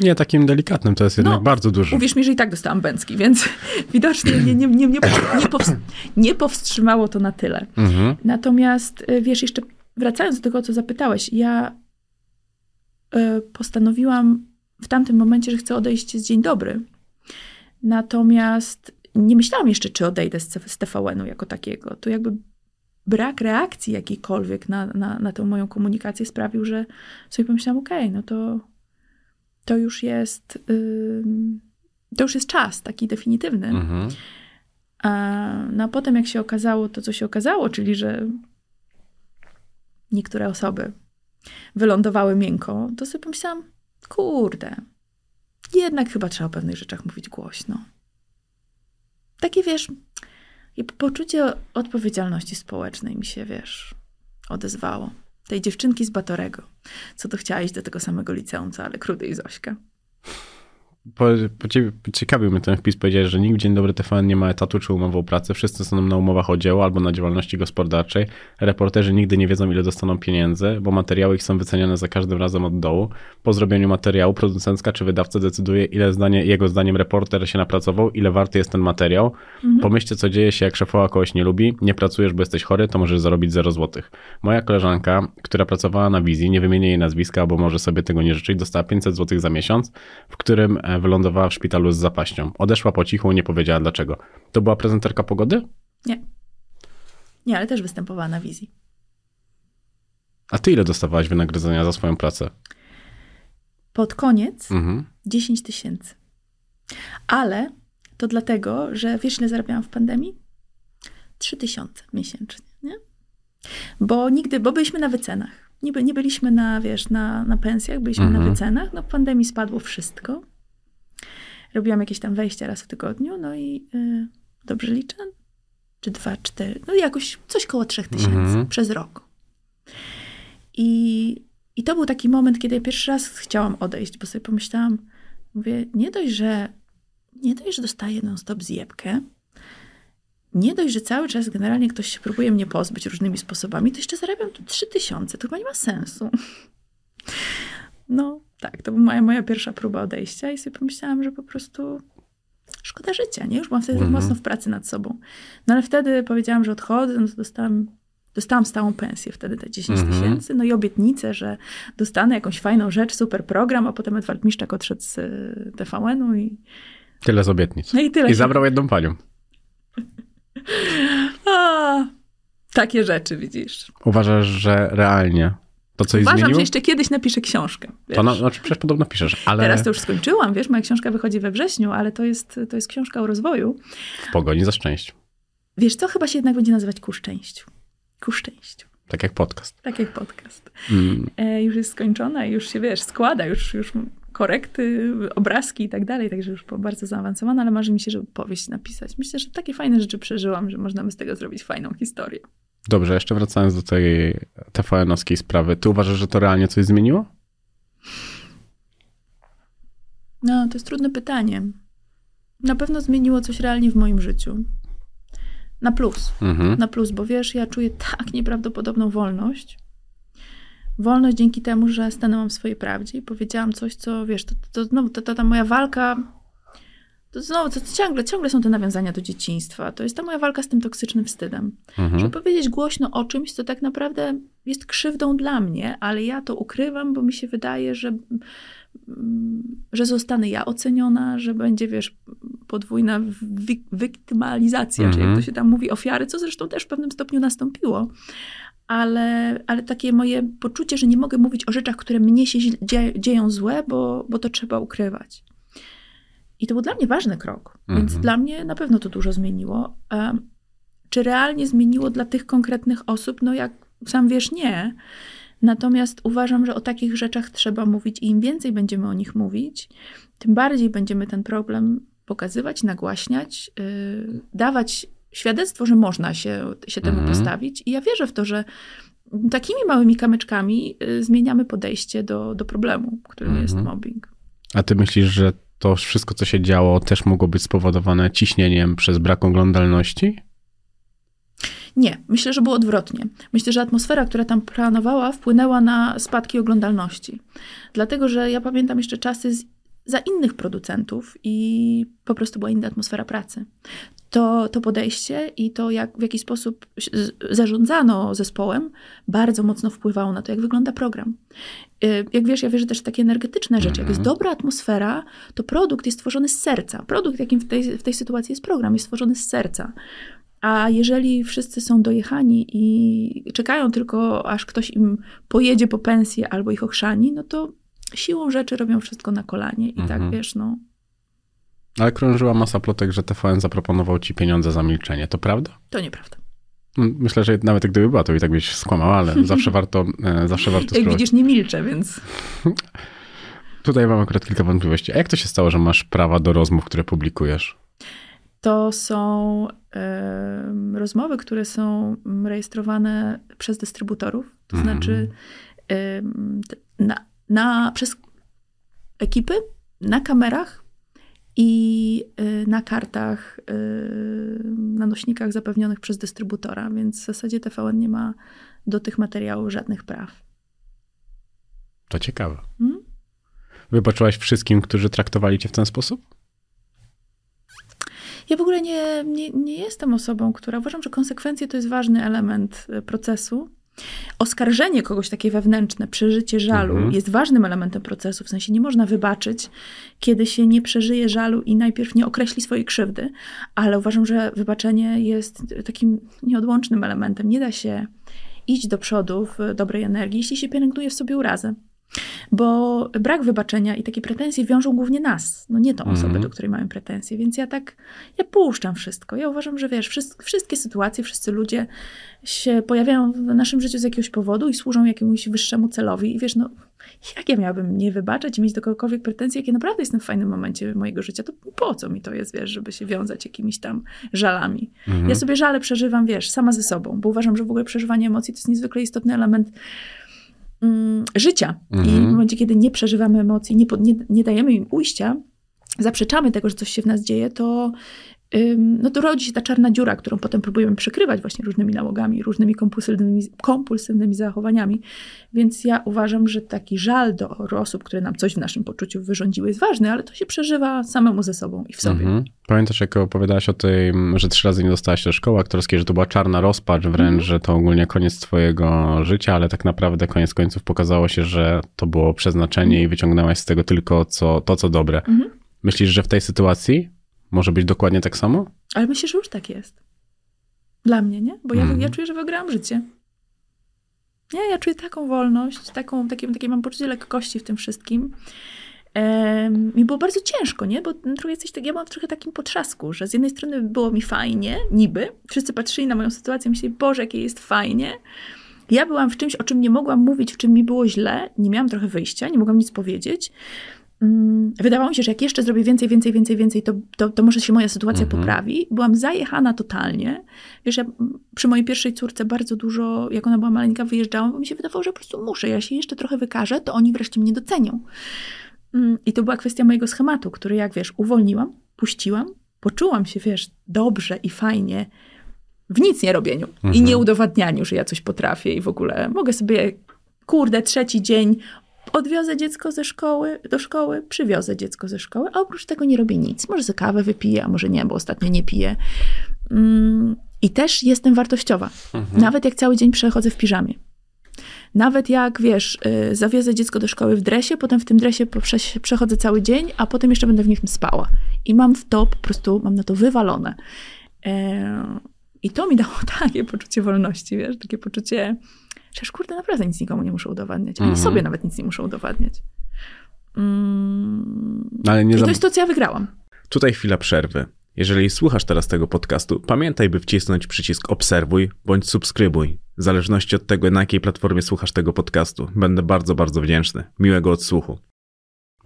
Nie takim delikatnym, to jest jednak No, bardzo dużo. Uwierz mi, że i tak dostałam bęcki, więc widocznie nie, nie, nie, nie, nie, powst- nie powstrzymało to na tyle. Mhm. Natomiast wiesz, jeszcze wracając do tego, co zapytałeś, ja postanowiłam w tamtym momencie, że chcę odejść z Dzień Dobry. Natomiast nie myślałam jeszcze, czy odejdę z, TVN-u jako takiego. To jakby brak reakcji jakiejkolwiek na, na, na tę moją komunikację sprawił, że sobie pomyślałam, okej, no to, to już jest ym, to już jest czas taki definitywny. Mhm. A, no a potem jak się okazało to, co się okazało, czyli że niektóre osoby wylądowały miękko, to sobie pomyślałam, kurde, jednak chyba trzeba o pewnych rzeczach mówić głośno. Takie, wiesz, poczucie odpowiedzialności społecznej mi się, wiesz, odezwało. Tej dziewczynki z Batorego, co to chciała iść do tego samego liceum, co ale Krudy i Zośka. Po, po ciebie, ciekawił mnie ten wpis, powiedziałeś, że nikt w Dzień Dobry TVN nie ma etatu czy umowę o pracę, wszyscy są na umowach o dzieło albo na działalności gospodarczej. Reporterzy nigdy nie wiedzą, ile dostaną pieniędzy, bo materiały ich są wyceniane za każdym razem od dołu. Po zrobieniu materiału producencka czy wydawca decyduje, ile zdanie, jego zdaniem reporter się napracował, ile warty jest ten materiał. Mhm. Pomyślcie, co dzieje się, jak szefowa kogoś nie lubi, nie pracujesz, bo jesteś chory, to możesz zarobić 0 złotych. Moja koleżanka, która pracowała na wizji, nie wymienię jej nazwiska, bo może sobie tego nie życzyć, dostała 500 złotych za miesiąc, w którym wylądowała w szpitalu z zapaścią. Odeszła po cichu, nie powiedziała dlaczego. To była prezenterka pogody? Nie. Nie, ale też występowała na wizji. A ty ile dostawałaś wynagrodzenia za swoją pracę? Pod koniec mhm. 10 tysięcy. Ale to dlatego, że wiesz ile zarabiałam w pandemii? 3 tysiące miesięcznie, nie? Bo nigdy, bo byliśmy na wycenach. Nie, nie byliśmy na, wiesz, na, na pensjach, byliśmy mhm. na wycenach. No w pandemii spadło wszystko robiłam jakieś tam wejścia raz w tygodniu, no i y, dobrze liczę? Czy dwa, cztery, no jakoś coś koło trzech tysięcy mhm. przez rok. I, I to był taki moment, kiedy ja pierwszy raz chciałam odejść, bo sobie pomyślałam, mówię, nie dość, że nie dość, że dostaję non-stop zjebkę, nie dość, że cały czas generalnie ktoś się próbuje mnie pozbyć różnymi sposobami, to jeszcze zarabiam tu trzy tysiące. To chyba nie ma sensu. No, tak, to była moja, moja pierwsza próba odejścia i sobie pomyślałam, że po prostu szkoda życia, nie? Już byłam wtedy mhm. mocno w pracy nad sobą. No ale wtedy powiedziałam, że odchodzę, no to dostałam, dostałam stałą pensję wtedy, te 10 mhm. tysięcy, no i obietnicę, że dostanę jakąś fajną rzecz, super program, a potem Edward Miszczak odszedł z y, TVN-u i... Tyle z obietnic. No i tyle. I się... zabrał jedną panią. a, takie rzeczy, widzisz. Uważasz, że realnie to Uważam, zmieniło? że jeszcze kiedyś napiszę książkę. Wiesz? To na, znaczy przecież podobno piszesz, ale... Teraz to już skończyłam, wiesz, moja książka wychodzi we wrześniu, ale to jest, to jest książka o rozwoju. W pogoni za szczęściem. Wiesz co, chyba się jednak będzie nazywać Ku szczęściu. Ku szczęściu. Tak jak podcast. Tak jak podcast. Mm. E, już jest skończona i już się, wiesz, składa, już, już korekty, obrazki i tak dalej, także już bardzo zaawansowana, ale marzy mi się, żeby powieść napisać. Myślę, że takie fajne rzeczy przeżyłam, że można by z tego zrobić fajną historię. Dobrze, jeszcze wracając do tej TVN-owskiej sprawy. Ty uważasz, że to realnie coś zmieniło? No, to jest trudne pytanie. Na pewno zmieniło coś realnie w moim życiu. Na plus. Mhm. Na plus, bo wiesz, ja czuję tak nieprawdopodobną wolność. Wolność dzięki temu, że stanęłam w swojej prawdzie i powiedziałam coś, co wiesz, to, to, to, to ta moja walka to znowu, to ciągle, ciągle są te nawiązania do dzieciństwa. To jest ta moja walka z tym toksycznym wstydem. Mhm. Żeby powiedzieć głośno o czymś, co tak naprawdę jest krzywdą dla mnie, ale ja to ukrywam, bo mi się wydaje, że, mm, że zostanę ja oceniona, że będzie, wiesz, podwójna wi- wiktymalizacja, mhm. czy jak to mhm. się tam mówi, ofiary, co zresztą też w pewnym stopniu nastąpiło. Ale, ale takie moje poczucie, że nie mogę mówić o rzeczach, które mnie się dzie- dzieją złe, bo, bo to trzeba ukrywać. I to był dla mnie ważny krok, mhm. więc dla mnie na pewno to dużo zmieniło. Czy realnie zmieniło dla tych konkretnych osób? No jak sam wiesz, nie. Natomiast uważam, że o takich rzeczach trzeba mówić i im więcej będziemy o nich mówić, tym bardziej będziemy ten problem pokazywać, nagłaśniać, yy, dawać świadectwo, że można się, się temu mhm. postawić. I ja wierzę w to, że takimi małymi kamyczkami yy, zmieniamy podejście do, do problemu, którym mhm. jest mobbing. A ty myślisz, że to wszystko, co się działo, też mogło być spowodowane ciśnieniem przez brak oglądalności? Nie, myślę, że było odwrotnie. Myślę, że atmosfera, która tam planowała, wpłynęła na spadki oglądalności. Dlatego, że ja pamiętam jeszcze czasy z, za innych producentów i po prostu była inna atmosfera pracy to, to podejście i to, jak, w jaki sposób zarządzano zespołem, bardzo mocno wpływało na to, jak wygląda program. Y, jak wiesz, ja wierzę też w takie energetyczne rzeczy. Jak jest mhm. dobra atmosfera, to produkt jest stworzony z serca. Produkt, jakim w tej, w tej sytuacji jest program, jest stworzony z serca. A jeżeli wszyscy są dojechani i czekają tylko, aż ktoś im pojedzie po pensję albo ich ochrzani, no to siłą rzeczy robią wszystko na kolanie. I tak, mhm. tak, wiesz, no, Ale krążyła masa plotek, że TVN zaproponował ci pieniądze za milczenie. To prawda? To nieprawda. No, myślę, że nawet gdyby była, to i tak byś skłamała, ale zawsze warto, e, zawsze warto Jak widzisz, nie milczę, więc Tutaj mam akurat kilka wątpliwości. A jak to się stało, że masz prawa do rozmów, które publikujesz? to są rozmowy, które są mm, rejestrowane przez dystrybutorów. To Mhm. znaczy na, na, przez ekipy, na kamerach i y, na kartach, y, na nośnikach zapewnionych przez dystrybutora, więc w zasadzie TVN nie ma do tych materiałów żadnych praw. To ciekawe. Mhm. Wybaczyłaś wszystkim, którzy traktowali cię w ten sposób? Ja w ogóle nie, nie, nie jestem osobą, która uważam, że konsekwencje to jest ważny element e, procesu. Oskarżenie kogoś takie wewnętrzne, przeżycie żalu Mhm. jest ważnym elementem procesu. W sensie nie można wybaczyć, kiedy się nie przeżyje żalu i najpierw nie określi swojej krzywdy, ale uważam, że wybaczenie jest takim nieodłącznym elementem. Nie da się iść do przodu w dobrej energii, jeśli się pielęgnuje w sobie urazę. Bo brak wybaczenia i takie pretensje wiążą głównie nas, no nie tą osobę, Mhm. do której mamy pretensje. Więc ja tak, ja puszczam wszystko. Ja uważam, że wiesz, wszyst- wszystkie sytuacje, wszyscy ludzie się pojawiają w naszym życiu z jakiegoś powodu i służą jakiemuś wyższemu celowi. I wiesz, no jak ja miałabym nie wybaczać i mieć do kogokolwiek pretensje, jak ja naprawdę jestem w fajnym momencie mojego życia, to po co mi to jest, wiesz, żeby się wiązać jakimiś tam żalami. Mhm. Ja sobie żale przeżywam, wiesz, sama ze sobą, bo uważam, że w ogóle przeżywanie emocji to jest niezwykle istotny element mm, życia. I Mhm. w momencie, kiedy nie przeżywamy emocji, nie, nie, nie dajemy im ujścia, zaprzeczamy tego, że coś się w nas dzieje, to, no to rodzi się ta czarna dziura, którą potem próbujemy przykrywać właśnie różnymi nałogami, różnymi kompulsywnymi, kompulsywnymi zachowaniami. Więc ja uważam, że taki żal do osób, które nam coś w naszym poczuciu wyrządziły, jest ważny, ale to się przeżywa samemu ze sobą i w sobie. Mhm. Pamiętasz, jak opowiadałaś o tym, że trzy razy nie dostałaś do szkoły aktorskiej, że to była czarna rozpacz wręcz, Mhm. że to ogólnie koniec twojego życia, ale tak naprawdę koniec końców pokazało się, że to było przeznaczenie i wyciągnęłaś z tego tylko co, to, co dobre. Mhm. Myślisz, że w tej sytuacji może być dokładnie tak samo? Ale myślę, że już tak jest. Dla mnie, nie? Bo ja, Mhm. ja czuję, że wygrałam życie. Nie, ja czuję taką wolność, taką, takie, takie mam poczucie lekkości w tym wszystkim. Em, Mi było bardzo ciężko, nie? Bo trochę jesteś, tak- ja w trochę takim potrzasku, że z jednej strony było mi fajnie, niby. Wszyscy patrzyli na moją sytuację i myśleli, Boże, jakie jest fajnie. Ja byłam w czymś, o czym nie mogłam mówić, w czym mi było źle. Nie miałam trochę wyjścia, nie mogłam nic powiedzieć. Mm, Wydawało mi się, że jak jeszcze zrobię więcej, więcej, więcej, więcej, to, to, to może się moja sytuacja Mhm. poprawi. Byłam zajechana totalnie. Wiesz, ja przy mojej pierwszej córce bardzo dużo, jak ona była maleńka, wyjeżdżałam, bo mi się wydawało, że po prostu muszę. Ja się jeszcze trochę wykażę, to oni wreszcie mnie docenią. Mm, I to była kwestia mojego schematu, który jak wiesz, uwolniłam, puściłam, poczułam się, wiesz, dobrze i fajnie w nic nie robieniu i Mhm. nie udowadnianiu, że ja coś potrafię i w ogóle mogę sobie, kurde, trzeci dzień odwiozę dziecko ze szkoły, do szkoły, przywiozę dziecko ze szkoły, a oprócz tego nie robię nic. Może sobie kawę wypiję, a może nie, bo ostatnio nie piję. Mm, I też jestem wartościowa. Nawet jak cały dzień przechodzę w piżamie. Nawet jak, wiesz, y, zawiozę dziecko do szkoły w dresie, potem w tym dresie przechodzę cały dzień, a potem jeszcze będę w nim spała. I mam w to po prostu, mam na to wywalone. E, I to mi dało takie poczucie wolności, wiesz, takie poczucie, już kurde, naprawdę nic nikomu nie muszę udowadniać. Ani Mhm. sobie nawet nic nie muszę udowadniać. Mm. Ale nie I to jest to, co ja wygrałam. Tutaj chwila przerwy. Jeżeli słuchasz teraz tego podcastu, pamiętaj, by wcisnąć przycisk obserwuj bądź subskrybuj. W zależności od tego, na jakiej platformie słuchasz tego podcastu. Będę bardzo, bardzo wdzięczny. Miłego odsłuchu.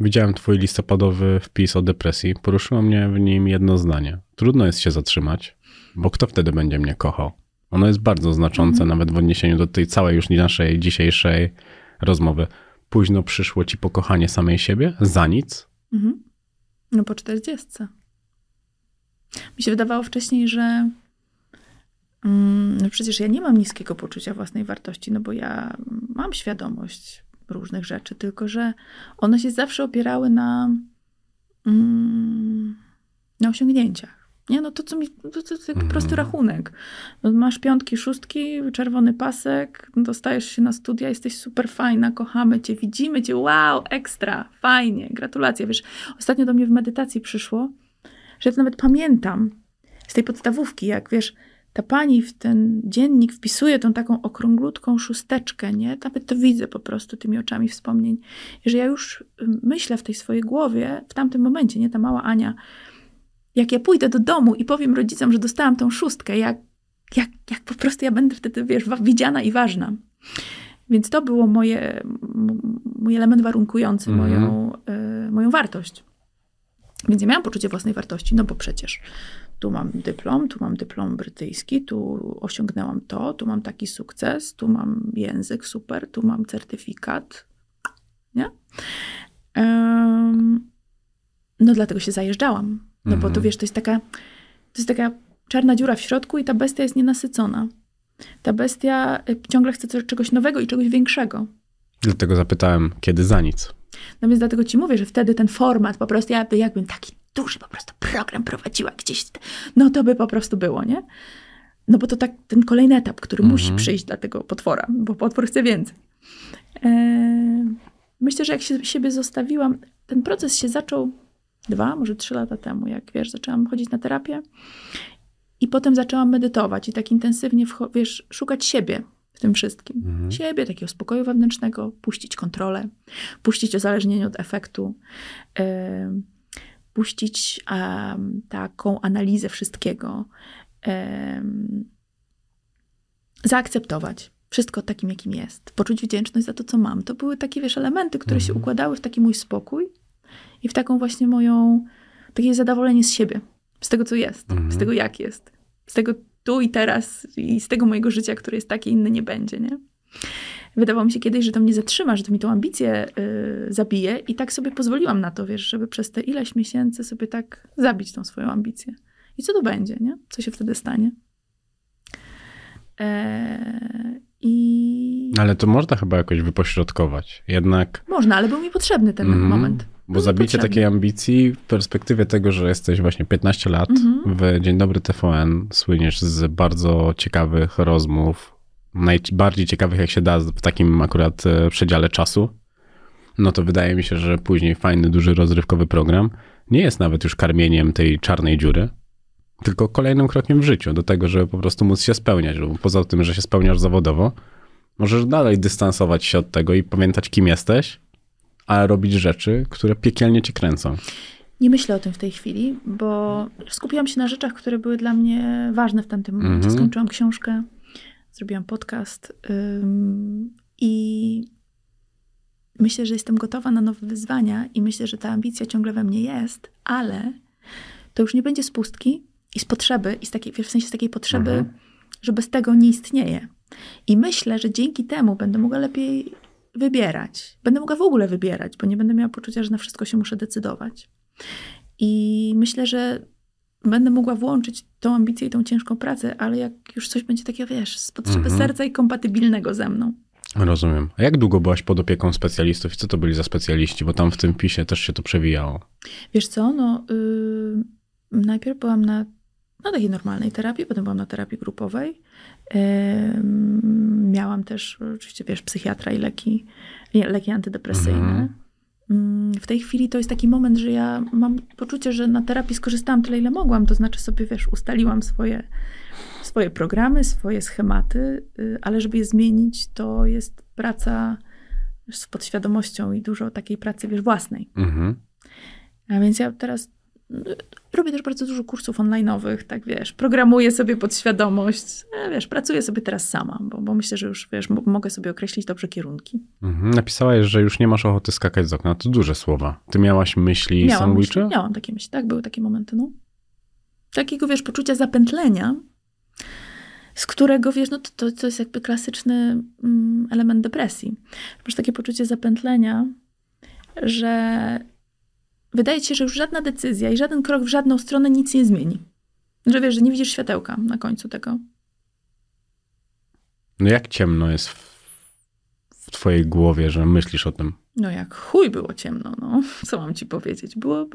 Widziałem twój listopadowy wpis o depresji. Poruszyło mnie w nim jedno zdanie. Trudno jest się zatrzymać, bo kto wtedy będzie mnie kochał? Ono jest bardzo znaczące, Mhm. nawet w odniesieniu do tej całej już naszej dzisiejszej rozmowy. Późno przyszło ci pokochanie samej siebie? Za nic? Mhm. No po czterdziestce. Mi się wydawało wcześniej, że mm, no przecież ja nie mam niskiego poczucia własnej wartości, no bo ja mam świadomość różnych rzeczy, tylko że one się zawsze opierały na, mm, na osiągnięciach. Nie, no to co mi, to, to, taki Mhm. prosty rachunek. No, masz piątki, szóstki, czerwony pasek, dostajesz się na studia, jesteś super fajna, kochamy cię, widzimy cię, wow, ekstra, fajnie, gratulacje. Wiesz, ostatnio do mnie w medytacji przyszło, że ja to nawet pamiętam z tej podstawówki, jak wiesz, ta pani w ten dziennik wpisuje tą taką okrąglutką szósteczkę, nie? Nawet to widzę po prostu tymi oczami wspomnień. I że ja już y, myślę w tej swojej głowie, w tamtym momencie, nie? Ta mała Ania jak ja pójdę do domu i powiem rodzicom, że dostałam tą szóstkę, jak, jak, jak po prostu ja będę wtedy, wiesz, widziana i ważna. Więc to było moje, mój element warunkujący mhm. moją, y, moją wartość. Więc ja miałam poczucie własnej wartości, no bo przecież tu mam dyplom, tu mam dyplom brytyjski, tu osiągnęłam to, tu mam taki sukces, tu mam język super, tu mam certyfikat. Nie? Um, no dlatego się zajeżdżałam. No mhm. bo to wiesz, to jest taka, to jest taka czarna dziura w środku i ta bestia jest nienasycona. Ta bestia y, ciągle chce czegoś nowego i czegoś większego. Dlatego zapytałem, kiedy za nic. No więc dlatego ci mówię, że wtedy ten format, po prostu ja jakbym taki duży po prostu program prowadziła gdzieś, no to by po prostu było, nie? No bo to tak ten kolejny etap, który mhm. musi przyjść dla tego potwora, bo potwór chce więcej. Eee, myślę, że jak się siebie zostawiłam, ten proces się zaczął dwa, może trzy lata temu, jak wiesz, zaczęłam chodzić na terapię i potem zaczęłam medytować i tak intensywnie, wiesz, szukać siebie w tym wszystkim. Mhm. Siebie, takiego spokoju wewnętrznego, puścić kontrolę, puścić uzależnienie od efektu, yy, puścić taką analizę wszystkiego, yy, zaakceptować wszystko takim, jakim jest, poczuć wdzięczność za to, co mam. To były takie, wiesz, elementy, które mhm. się układały w taki mój spokój i w taką właśnie moją, takie zadowolenie z siebie, z tego, co jest, mhm. z tego, jak jest, z tego tu i teraz i z tego mojego życia, które jest takie, inne nie będzie, nie? Wydawało mi się kiedyś, że to mnie zatrzyma, że to mi tą ambicję yy, zabije i tak sobie pozwoliłam na to, wiesz, żeby przez te ileś miesięcy sobie tak zabić tą swoją ambicję. I co to będzie, nie? Co się wtedy stanie? Eee, i... Ale to można chyba jakoś wypośrodkować. Jednak. Można, ale był mi potrzebny ten mm, moment. Bo zabicie takiej ambicji w perspektywie tego, że jesteś właśnie 15 lat -hmm. w Dzień Dobry TVN, słyniesz z bardzo ciekawych rozmów, najbardziej ciekawych jak się da w takim akurat e, przedziale czasu, no to wydaje mi się, że później fajny, duży, rozrywkowy program nie jest nawet już karmieniem tej czarnej dziury, tylko kolejnym krokiem w życiu do tego, żeby po prostu móc się spełniać. Bo poza tym, że się spełniasz zawodowo, możesz dalej dystansować się od tego i pamiętać, kim jesteś, ale robić rzeczy, które piekielnie cię kręcą. Nie myślę o tym w tej chwili, bo skupiłam się na rzeczach, które były dla mnie ważne w tamtym momencie. -hmm. Skończyłam książkę, zrobiłam podcast ym, i myślę, że jestem gotowa na nowe wyzwania i myślę, że ta ambicja ciągle we mnie jest, ale to już nie będzie z pustki, i z potrzeby, i z takiej, w sensie z takiej potrzeby, mhm. że bez tego nie istnieje. I myślę, że dzięki temu będę mogła lepiej wybierać. Będę mogła w ogóle wybierać, bo nie będę miała poczucia, że na wszystko się muszę decydować. I myślę, że będę mogła włączyć tą ambicję i tą ciężką pracę, ale jak już coś będzie takiego, wiesz, z potrzeby mhm. serca i kompatybilnego ze mną. Rozumiem. A jak długo byłaś pod opieką specjalistów i co to byli za specjaliści? Bo tam w tym pisie też się to przewijało. Wiesz co, no yy, najpierw byłam na na takiej normalnej terapii, potem byłam na terapii grupowej. Miałam też oczywiście, wiesz, psychiatra i leki, leki antydepresyjne. Mhm. Mm, w tej chwili to jest taki moment, że ja mam poczucie, że na terapii skorzystałam tyle, ile mogłam. To znaczy sobie, wiesz, ustaliłam swoje, swoje programy, swoje schematy, y, ale żeby je zmienić, to jest praca z podświadomością i dużo takiej pracy, wiesz, własnej. Mhm. A więc ja teraz robię też bardzo dużo kursów online'owych, tak wiesz, programuję sobie podświadomość, e, wiesz, pracuję sobie teraz sama, bo, bo myślę, że już, wiesz, mogę sobie określić dobrze kierunki. Mhm. Napisałaś, że już nie masz ochoty skakać z okna, to duże słowa. Ty miałaś myśli miałam sandwiche? Myśli, miałam takie myśli, tak, były takie momenty, no. Takiego, wiesz, poczucia zapętlenia, z którego, wiesz, no to, to, to jest jakby klasyczny mm, element depresji. Masz takie poczucie zapętlenia, że wydaje ci się, że już żadna decyzja i żaden krok w żadną stronę nic nie zmieni. Że wiesz, że nie widzisz światełka na końcu tego. No jak ciemno jest w, w twojej głowie, że myślisz o tym? No jak chuj było ciemno, no. Co mam ci powiedzieć? Było,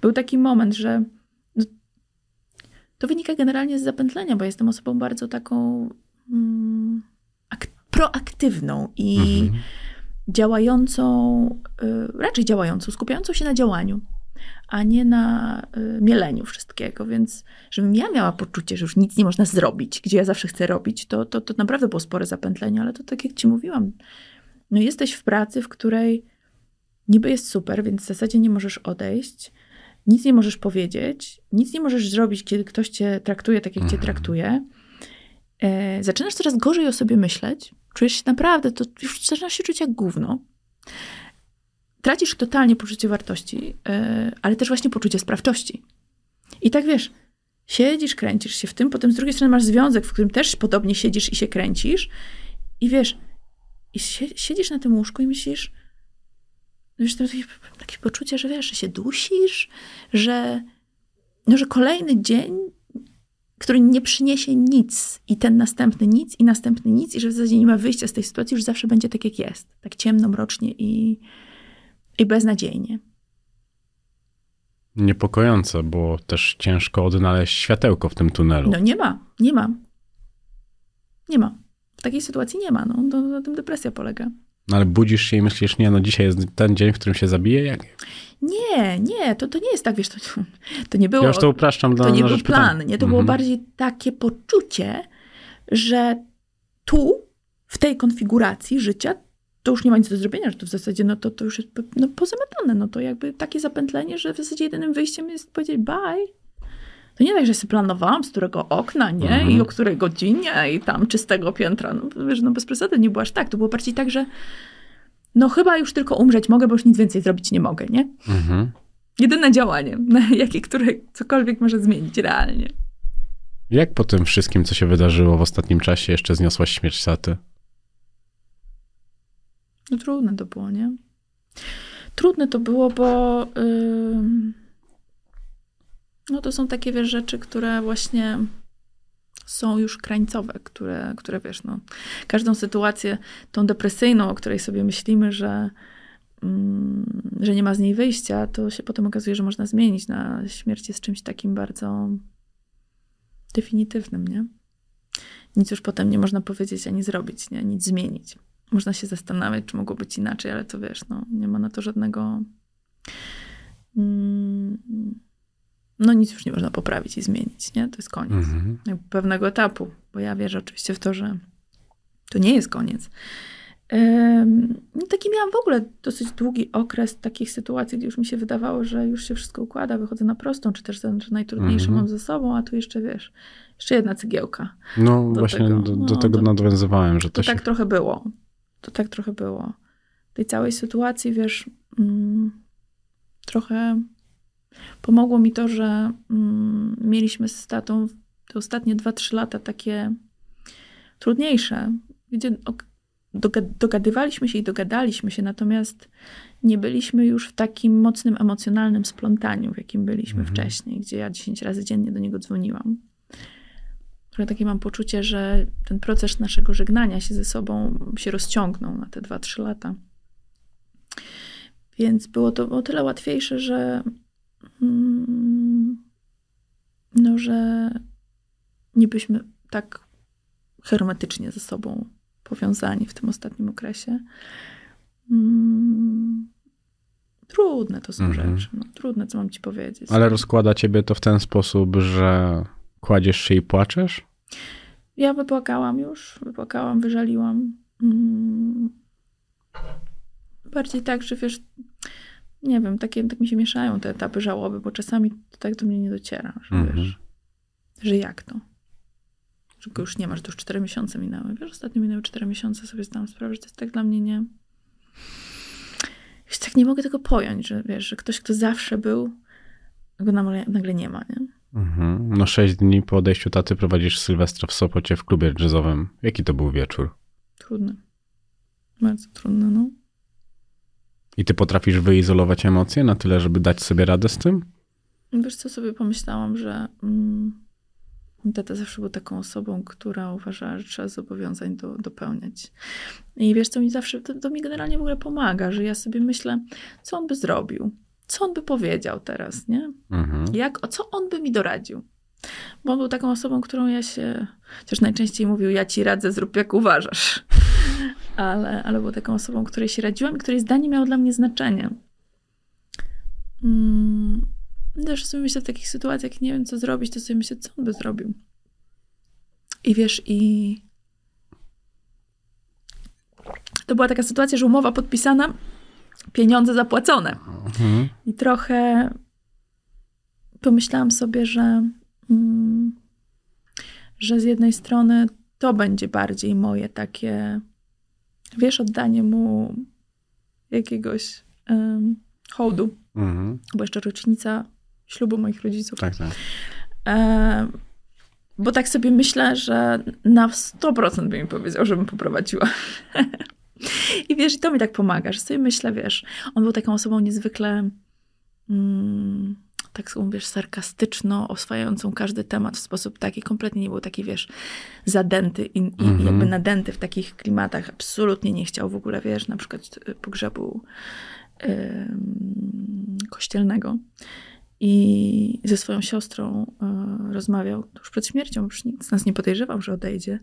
był taki moment, że no, to wynika generalnie z zapętlenia, bo jestem osobą bardzo taką mm, proaktywną i mhm działającą, y, raczej działającą, skupiającą się na działaniu, a nie na y, mieleniu wszystkiego. Więc żebym ja miała poczucie, że już nic nie można zrobić, gdzie ja zawsze chcę robić, to, to, to naprawdę było spore zapętlenie, ale to tak jak ci mówiłam, no jesteś w pracy, w której niby jest super, więc w zasadzie nie możesz odejść. nic nie możesz powiedzieć, nic nie możesz zrobić, kiedy ktoś cię traktuje tak, jak cię Mhm. traktuje. E, zaczynasz coraz gorzej o sobie myśleć, czujesz się naprawdę, to już zaczynasz się czuć jak gówno. Tracisz totalnie poczucie wartości, e, ale też właśnie poczucie sprawczości. I tak wiesz, siedzisz, kręcisz się w tym, potem z drugiej strony masz związek, w którym też podobnie siedzisz i się kręcisz. I wiesz, i sie- siedzisz na tym łóżku i myślisz, no wiesz, takie, takie poczucie, że wiesz, że się dusisz, że, no, że kolejny dzień, który nie przyniesie nic i ten następny nic i następny nic i że w zasadzie nie ma wyjścia z tej sytuacji, już zawsze będzie tak, jak jest. Tak ciemno, mrocznie i, i beznadziejnie. Niepokojące, bo też ciężko odnaleźć światełko w tym tunelu. No nie ma, nie ma. Nie ma. W takiej sytuacji nie ma. No, to, na tym depresja polega. No ale budzisz się i myślisz, nie, no dzisiaj jest ten dzień, w którym się zabiję? Jak? Nie, nie, to, to nie jest tak, wiesz, to, to nie było... Ja już to upraszczam dla to nie na był plan, nie? To było Mhm. bardziej takie poczucie, że tu, w tej konfiguracji życia, to już nie ma nic do zrobienia, że to w zasadzie, no to, to już jest no, pozamiatane, no to jakby takie zapętlenie, że w zasadzie jedynym wyjściem jest powiedzieć bye. To nie tak, że sobie planowałam, z którego okna, nie? Mhm. I o której godzinie, i tam czystego piętra. No wiesz, no bez przesady nie było aż tak. To było bardziej tak, że no chyba już tylko umrzeć mogę, bo już nic więcej zrobić nie mogę, nie? Mhm. Jedyne działanie, jakie, które cokolwiek może zmienić realnie. Jak po tym wszystkim, co się wydarzyło w ostatnim czasie, jeszcze zniosłaś śmierć Saty? No trudne to było, nie? Trudne to było, bo ym, no to są takie wiesz, rzeczy, które właśnie są już krańcowe, które, które wiesz, no, każdą sytuację, tą depresyjną, o której sobie myślimy, że, ym, że nie ma z niej wyjścia, to się potem okazuje, że można zmienić. Na śmierć jest czymś takim bardzo definitywnym, nie? Nic już potem nie można powiedzieć ani zrobić, nie? Nic zmienić. Można się zastanawiać, czy mogło być inaczej, ale to wiesz, no, nie ma na to żadnego. Mm, no, nic już nie można poprawić i zmienić, nie? To jest koniec Mhm. pewnego etapu, bo ja wierzę oczywiście w to, że to nie jest koniec. No taki miałam w ogóle dosyć długi okres takich sytuacji, gdzie już mi się wydawało, że już się wszystko układa, wychodzę na prostą, czy też że najtrudniejsze Mhm. mam ze sobą, a tu jeszcze wiesz, jeszcze jedna cegiełka. No Do właśnie tego, do, do no, tego to- nawiązywałem, że to, To się... tak trochę było. To tak trochę było. Tej całej sytuacji, wiesz, mm, trochę pomogło mi to, że mm, mieliśmy z tatą te ostatnie 2-3 lata takie trudniejsze, gdzie dogadywaliśmy się i dogadaliśmy się, natomiast nie byliśmy już w takim mocnym emocjonalnym splątaniu, w jakim byliśmy Mhm. wcześniej, gdzie ja 10 razy dziennie do niego dzwoniłam. Trochę takie mam poczucie, że ten proces naszego żegnania się ze sobą się rozciągnął na te 2-3 lata. Więc było to o tyle łatwiejsze, że no, że nie byliśmy tak hermetycznie ze sobą powiązani w tym ostatnim okresie. Mm, trudne to są Mhm. rzeczy. No, trudne, co mam ci powiedzieć. Ale rozkłada ciebie to w ten sposób, że kładziesz się i płaczesz? Ja wypłakałam już, wypłakałam, wyżaliłam. Mm. Bardziej tak, że wiesz, nie wiem, takie, tak mi się mieszają te etapy żałoby, bo czasami to tak do mnie nie dociera, że Mhm. wiesz, że jak to? Że go już nie masz, to już cztery miesiące minęły. Wiesz, ostatnio minęły cztery miesiące, sobie zdałam sprawę, że to jest tak dla mnie nie... Już tak nie mogę tego pojąć, że wiesz, że ktoś, kto zawsze był, go nagle, nagle nie ma, nie? Mhm. No sześć dni po odejściu taty prowadzisz Sylwestra w Sopocie w klubie jazzowym. Jaki to był wieczór? Trudne. Bardzo trudne, no. I ty potrafisz wyizolować emocje na tyle, żeby dać sobie radę z tym? Wiesz co, sobie pomyślałam, że mm, tata zawsze był taką osobą, która uważała, że trzeba zobowiązań do, dopełniać. I wiesz co, mi zawsze, to, to mi generalnie w ogóle pomaga, że ja sobie myślę, co on by zrobił, co on by powiedział teraz, nie? Mhm. Jak, o co on by mi doradził? Bo on był taką osobą, którą ja się, chociaż najczęściej mówił, ja ci radzę, zrób jak uważasz. Ale, ale był taką osobą, której się radziłam i której zdanie miało dla mnie znaczenie. Mm, też sobie myślę w takich sytuacjach, jak nie wiem, co zrobić, to sobie myślę, co on by zrobił. I wiesz, i to była taka sytuacja, że umowa podpisana, pieniądze zapłacone. Mhm. I trochę pomyślałam sobie, że, mm, że z jednej strony to będzie bardziej moje takie, wiesz, oddanie mu jakiegoś um, hołdu. Mhm. Bo jeszcze rocznica ślubu moich rodziców. Tak, tak. E, bo tak sobie myślę, że na 100% by mi powiedział, żebym poprowadziła. I wiesz, i to mi tak pomaga, że sobie myślę, wiesz, on był taką osobą niezwykle mm, tak wiesz, sarkastyczno, oswajającą każdy temat w sposób taki, kompletnie nie był taki, wiesz, zadęty i, mm -hmm. jakby nadęty w takich klimatach. Absolutnie nie chciał w ogóle, wiesz, na przykład y, pogrzebu yy, kościelnego. I ze swoją siostrą yy, rozmawiał tuż przed śmiercią, już z nas nie podejrzewał, że odejdzie.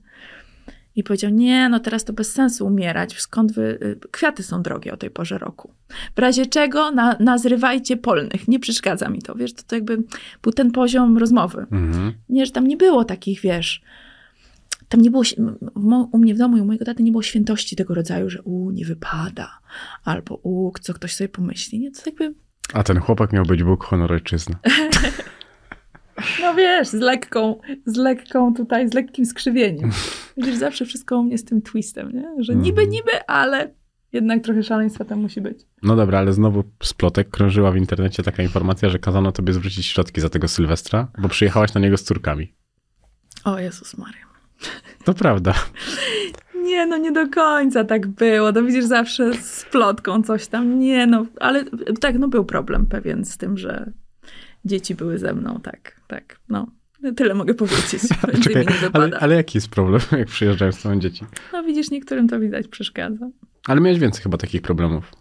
I powiedział, nie, no teraz to bez sensu umierać, skąd wy, y, kwiaty są drogie o tej porze roku. W razie czego na, nazrywajcie polnych, nie przeszkadza mi to, wiesz, to, to jakby był ten poziom rozmowy. Mhm. Nie, że tam nie było takich, wiesz, tam nie było, u mnie w domu i u mojego taty nie było świętości tego rodzaju, że u, nie wypada, albo u, co ktoś sobie pomyśli, nie, to jakby... A ten chłopak miał być Bóg honor ojczyzny. No wiesz, z lekką, z lekką tutaj, z lekkim skrzywieniem. Widzisz, zawsze wszystko u mnie z tym twistem, nie? Że niby, mhm. niby, ale jednak trochę szaleństwa tam musi być. No dobra, ale znowu z plotek krążyła w internecie taka informacja, że kazano tobie zwrócić środki za tego Sylwestra, bo przyjechałaś na niego z córkami. O Jezus Maria. To prawda. Nie, no nie do końca tak było. To widzisz zawsze z plotką coś tam. Nie, no, ale tak, no był problem pewien z tym, że dzieci były ze mną, tak, tak, no. Tyle mogę powiedzieć. Czekaj, ale, ale, jaki jest problem, jak przyjeżdżają z tobą dzieci? No widzisz, niektórym to widać przeszkadza. Ale miałeś więcej chyba takich problemów.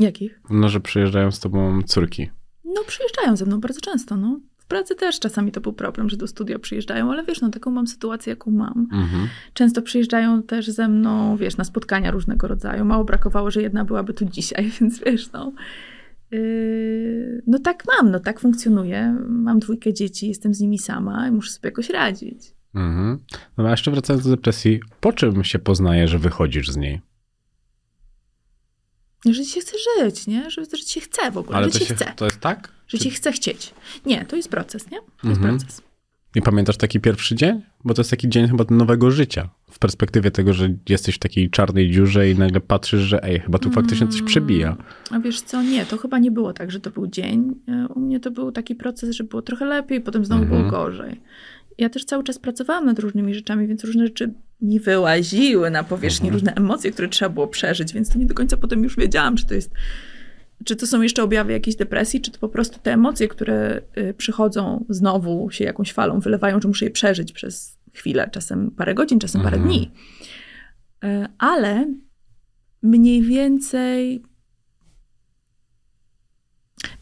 Jakich? No, że przyjeżdżają z tobą córki. No, przyjeżdżają ze mną bardzo często, no. W pracy też czasami to był problem, że do studia przyjeżdżają, ale wiesz, no taką mam sytuację, jaką mam. Mhm. Często przyjeżdżają też ze mną, wiesz, na spotkania różnego rodzaju. Mało brakowało, że jedna byłaby tu dzisiaj, więc wiesz, no no tak mam, no tak funkcjonuję. Mam dwójkę dzieci, jestem z nimi sama i muszę sobie jakoś radzić. Mhm. No a jeszcze wracając do depresji, po czym się poznaje, że wychodzisz z niej? Że ci się chce żyć, nie? Że, że ci się chce w ogóle, Ale że to się, chce. To jest tak? Że Czy... ci chce chcieć. Nie, to jest proces, nie? To mhm. jest proces. I pamiętasz taki pierwszy dzień? Bo to jest taki dzień chyba nowego życia. W perspektywie tego, że jesteś w takiej czarnej dziurze i nagle patrzysz, że ej, chyba tu faktycznie coś przebija. Mm, a wiesz co, nie, to chyba nie było tak, że to był dzień. E, u mnie to był taki proces, że było trochę lepiej, potem znowu mhm. było gorzej. Ja też cały czas pracowałam nad różnymi rzeczami, więc różne rzeczy nie wyłaziły na powierzchni, mhm. różne emocje, które trzeba było przeżyć, więc to nie do końca potem już wiedziałam, czy to jest czy to są jeszcze objawy jakiejś depresji, czy to po prostu te emocje, które y, przychodzą znowu, się jakąś falą wylewają, że muszę je przeżyć przez chwilę, czasem parę godzin, czasem parę mhm. dni. Y, ale mniej więcej.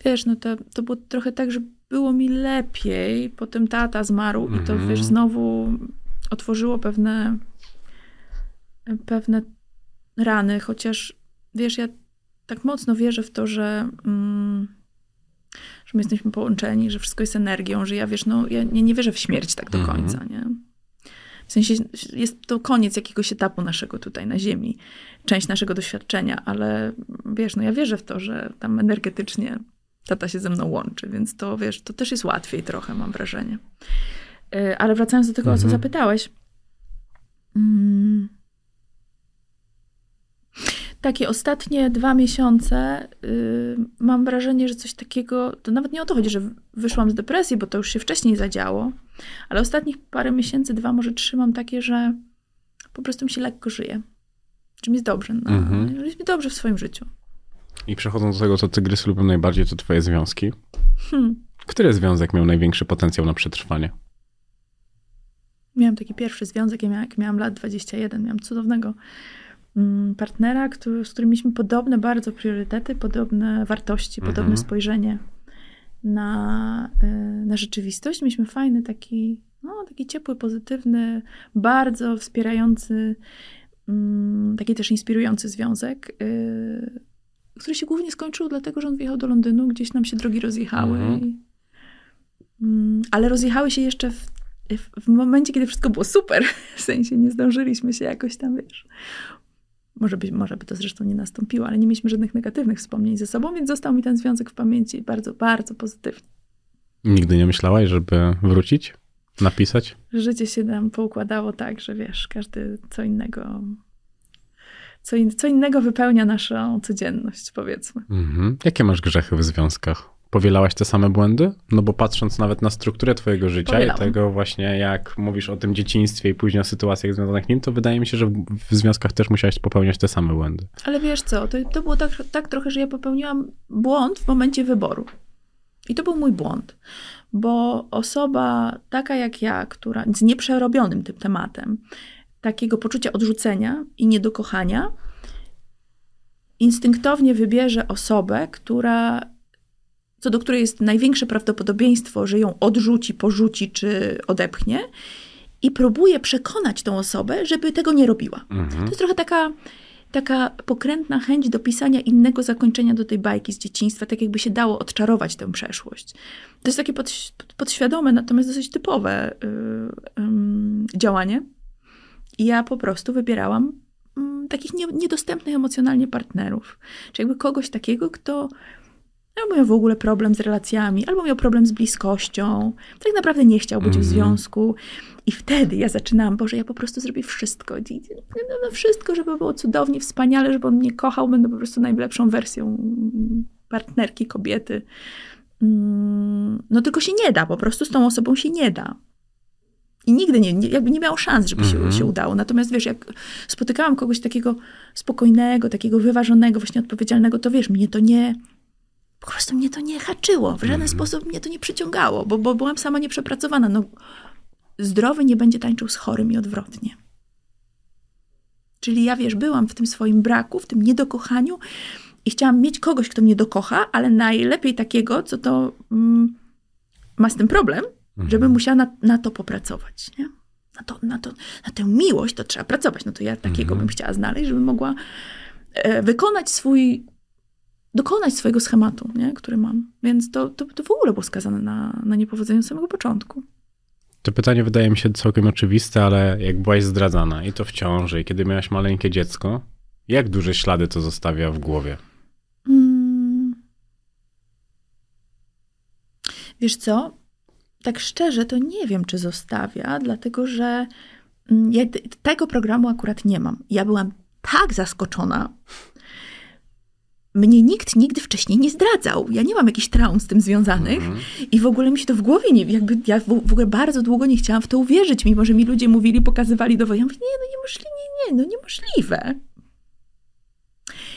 Wiesz, no to, to było trochę tak, że było mi lepiej. Potem tata zmarł mhm. i to wiesz, mhm. znowu otworzyło pewne, pewne rany, chociaż wiesz, ja tak mocno wierzę w to, że, mm, że my jesteśmy połączeni, że wszystko jest energią, że ja wiesz, no ja nie, nie wierzę w śmierć tak do mhm. końca, nie? W sensie jest to koniec jakiegoś etapu naszego tutaj na Ziemi, część naszego doświadczenia, ale wiesz, no ja wierzę w to, że tam energetycznie tata się ze mną łączy, więc to wiesz, to też jest łatwiej trochę, mam wrażenie. Y, ale wracając do tego, mhm. o co mhm. zapytałeś. Mm, takie ostatnie dwa miesiące yy, mam wrażenie, że coś takiego, to nawet nie o to chodzi, że wyszłam z depresji, bo to już się wcześniej zadziało, ale ostatnich parę miesięcy, dwa, może trzy mam takie, że po prostu mi się lekko żyje. Że mi jest dobrze. No, mhm. Jest mi dobrze w swoim życiu. I przechodząc do tego, co tygrysy lubią najbardziej, to twoje związki. Hmm. Który związek miał największy potencjał na przetrwanie? Miałam taki pierwszy związek, jak miałam lat 21. Miałam cudownego partnera, który, z którym mieliśmy podobne bardzo priorytety, podobne wartości, mhm. podobne spojrzenie na, y, na rzeczywistość. Mieliśmy fajny taki, no, taki ciepły, pozytywny, bardzo wspierający, mm, taki też inspirujący związek, y, który się głównie skończył dlatego, że on wyjechał do Londynu, gdzieś nam się drogi rozjechały. Mhm. Mm, ale rozjechały się jeszcze w, w momencie, kiedy wszystko było super. W sensie nie zdążyliśmy się jakoś tam, wiesz, może by, może by to zresztą nie nastąpiło, ale nie mieliśmy żadnych negatywnych wspomnień ze sobą, więc został mi ten związek w pamięci bardzo, bardzo pozytywny. Nigdy nie myślałaś, żeby wrócić? Napisać? Życie się nam poukładało tak, że wiesz, każdy co innego co, in, co innego wypełnia naszą codzienność, powiedzmy. Mhm. Jakie masz grzechy w związkach? Powielałaś te same błędy? No bo patrząc nawet na strukturę twojego życia Powielałam. i tego właśnie, jak mówisz o tym dzieciństwie i później o sytuacjach związanych z nim, to wydaje mi się, że w, w związkach też musiałaś popełniać te same błędy. Ale wiesz co, to, to było tak, tak trochę, że ja popełniłam błąd w momencie wyboru. I to był mój błąd, bo osoba taka jak ja, która z nieprzerobionym tym tematem, takiego poczucia odrzucenia i niedokochania, instynktownie wybierze osobę, która, co do której jest największe prawdopodobieństwo, że ją odrzuci, porzuci czy odepchnie, i próbuje przekonać tą osobę, żeby tego nie robiła. Mhm. To jest trochę taka, taka pokrętna chęć do pisania innego zakończenia do tej bajki z dzieciństwa, tak jakby się dało odczarować tę przeszłość. To jest takie pod, podświadome, natomiast dosyć typowe yy, yy, działanie. I ja po prostu wybierałam mm, takich nie, niedostępnych emocjonalnie partnerów. Czy jakby kogoś takiego, kto albo miał w ogóle problem z relacjami, albo miał problem z bliskością, tak naprawdę nie chciał być w Mhm. związku. I wtedy ja zaczynałam, Boże, ja po prostu zrobię wszystko. No, no wszystko, żeby było cudownie, wspaniale, żeby on mnie kochał, będę po prostu najlepszą wersją partnerki, kobiety. Mm, No tylko się nie da, po prostu z tą osobą się nie da. I nigdy nie, nie, jakby nie miało szans, żeby Mhm. się, się udało. Natomiast wiesz, jak spotykałam kogoś takiego spokojnego, takiego wyważonego, właśnie odpowiedzialnego, to wiesz, mnie to nie, po prostu mnie to nie haczyło. W żaden Mhm. sposób mnie to nie przyciągało, bo, bo byłam sama nieprzepracowana. No, zdrowy nie będzie tańczył z chorym i odwrotnie. Czyli ja, wiesz, byłam w tym swoim braku, w tym niedokochaniu i chciałam mieć kogoś, kto mnie dokocha, ale najlepiej takiego, co to mm, ma z tym problem, Mhm. żeby musiała na, na to popracować. Nie? Na, to, na, to, na tę miłość to trzeba pracować. No to ja takiego Mhm. bym chciała znaleźć, żeby mogła e, wykonać swój, dokonać swojego schematu, nie? który mam. Więc to, to, to w ogóle było skazane na, na niepowodzenie od samego początku. To pytanie wydaje mi się całkiem oczywiste, ale jak byłaś zdradzana i to w ciąży, i kiedy miałaś maleńkie dziecko, jak duże ślady to zostawia w głowie? Mm. Wiesz co? Tak szczerze, to nie wiem, czy zostawia, dlatego że mm, ja tego programu akurat nie mam. Ja byłam tak zaskoczona. Mnie nikt nigdy wcześniej nie zdradzał. Ja nie mam jakichś traum z tym związanych Mhm. i w ogóle mi się to w głowie nie, jakby ja w, w ogóle bardzo długo nie chciałam w to uwierzyć, mimo że mi ludzie mówili, pokazywali dowody. Ja mówię, nie, no niemożliwe, nie, nie, no niemożliwe.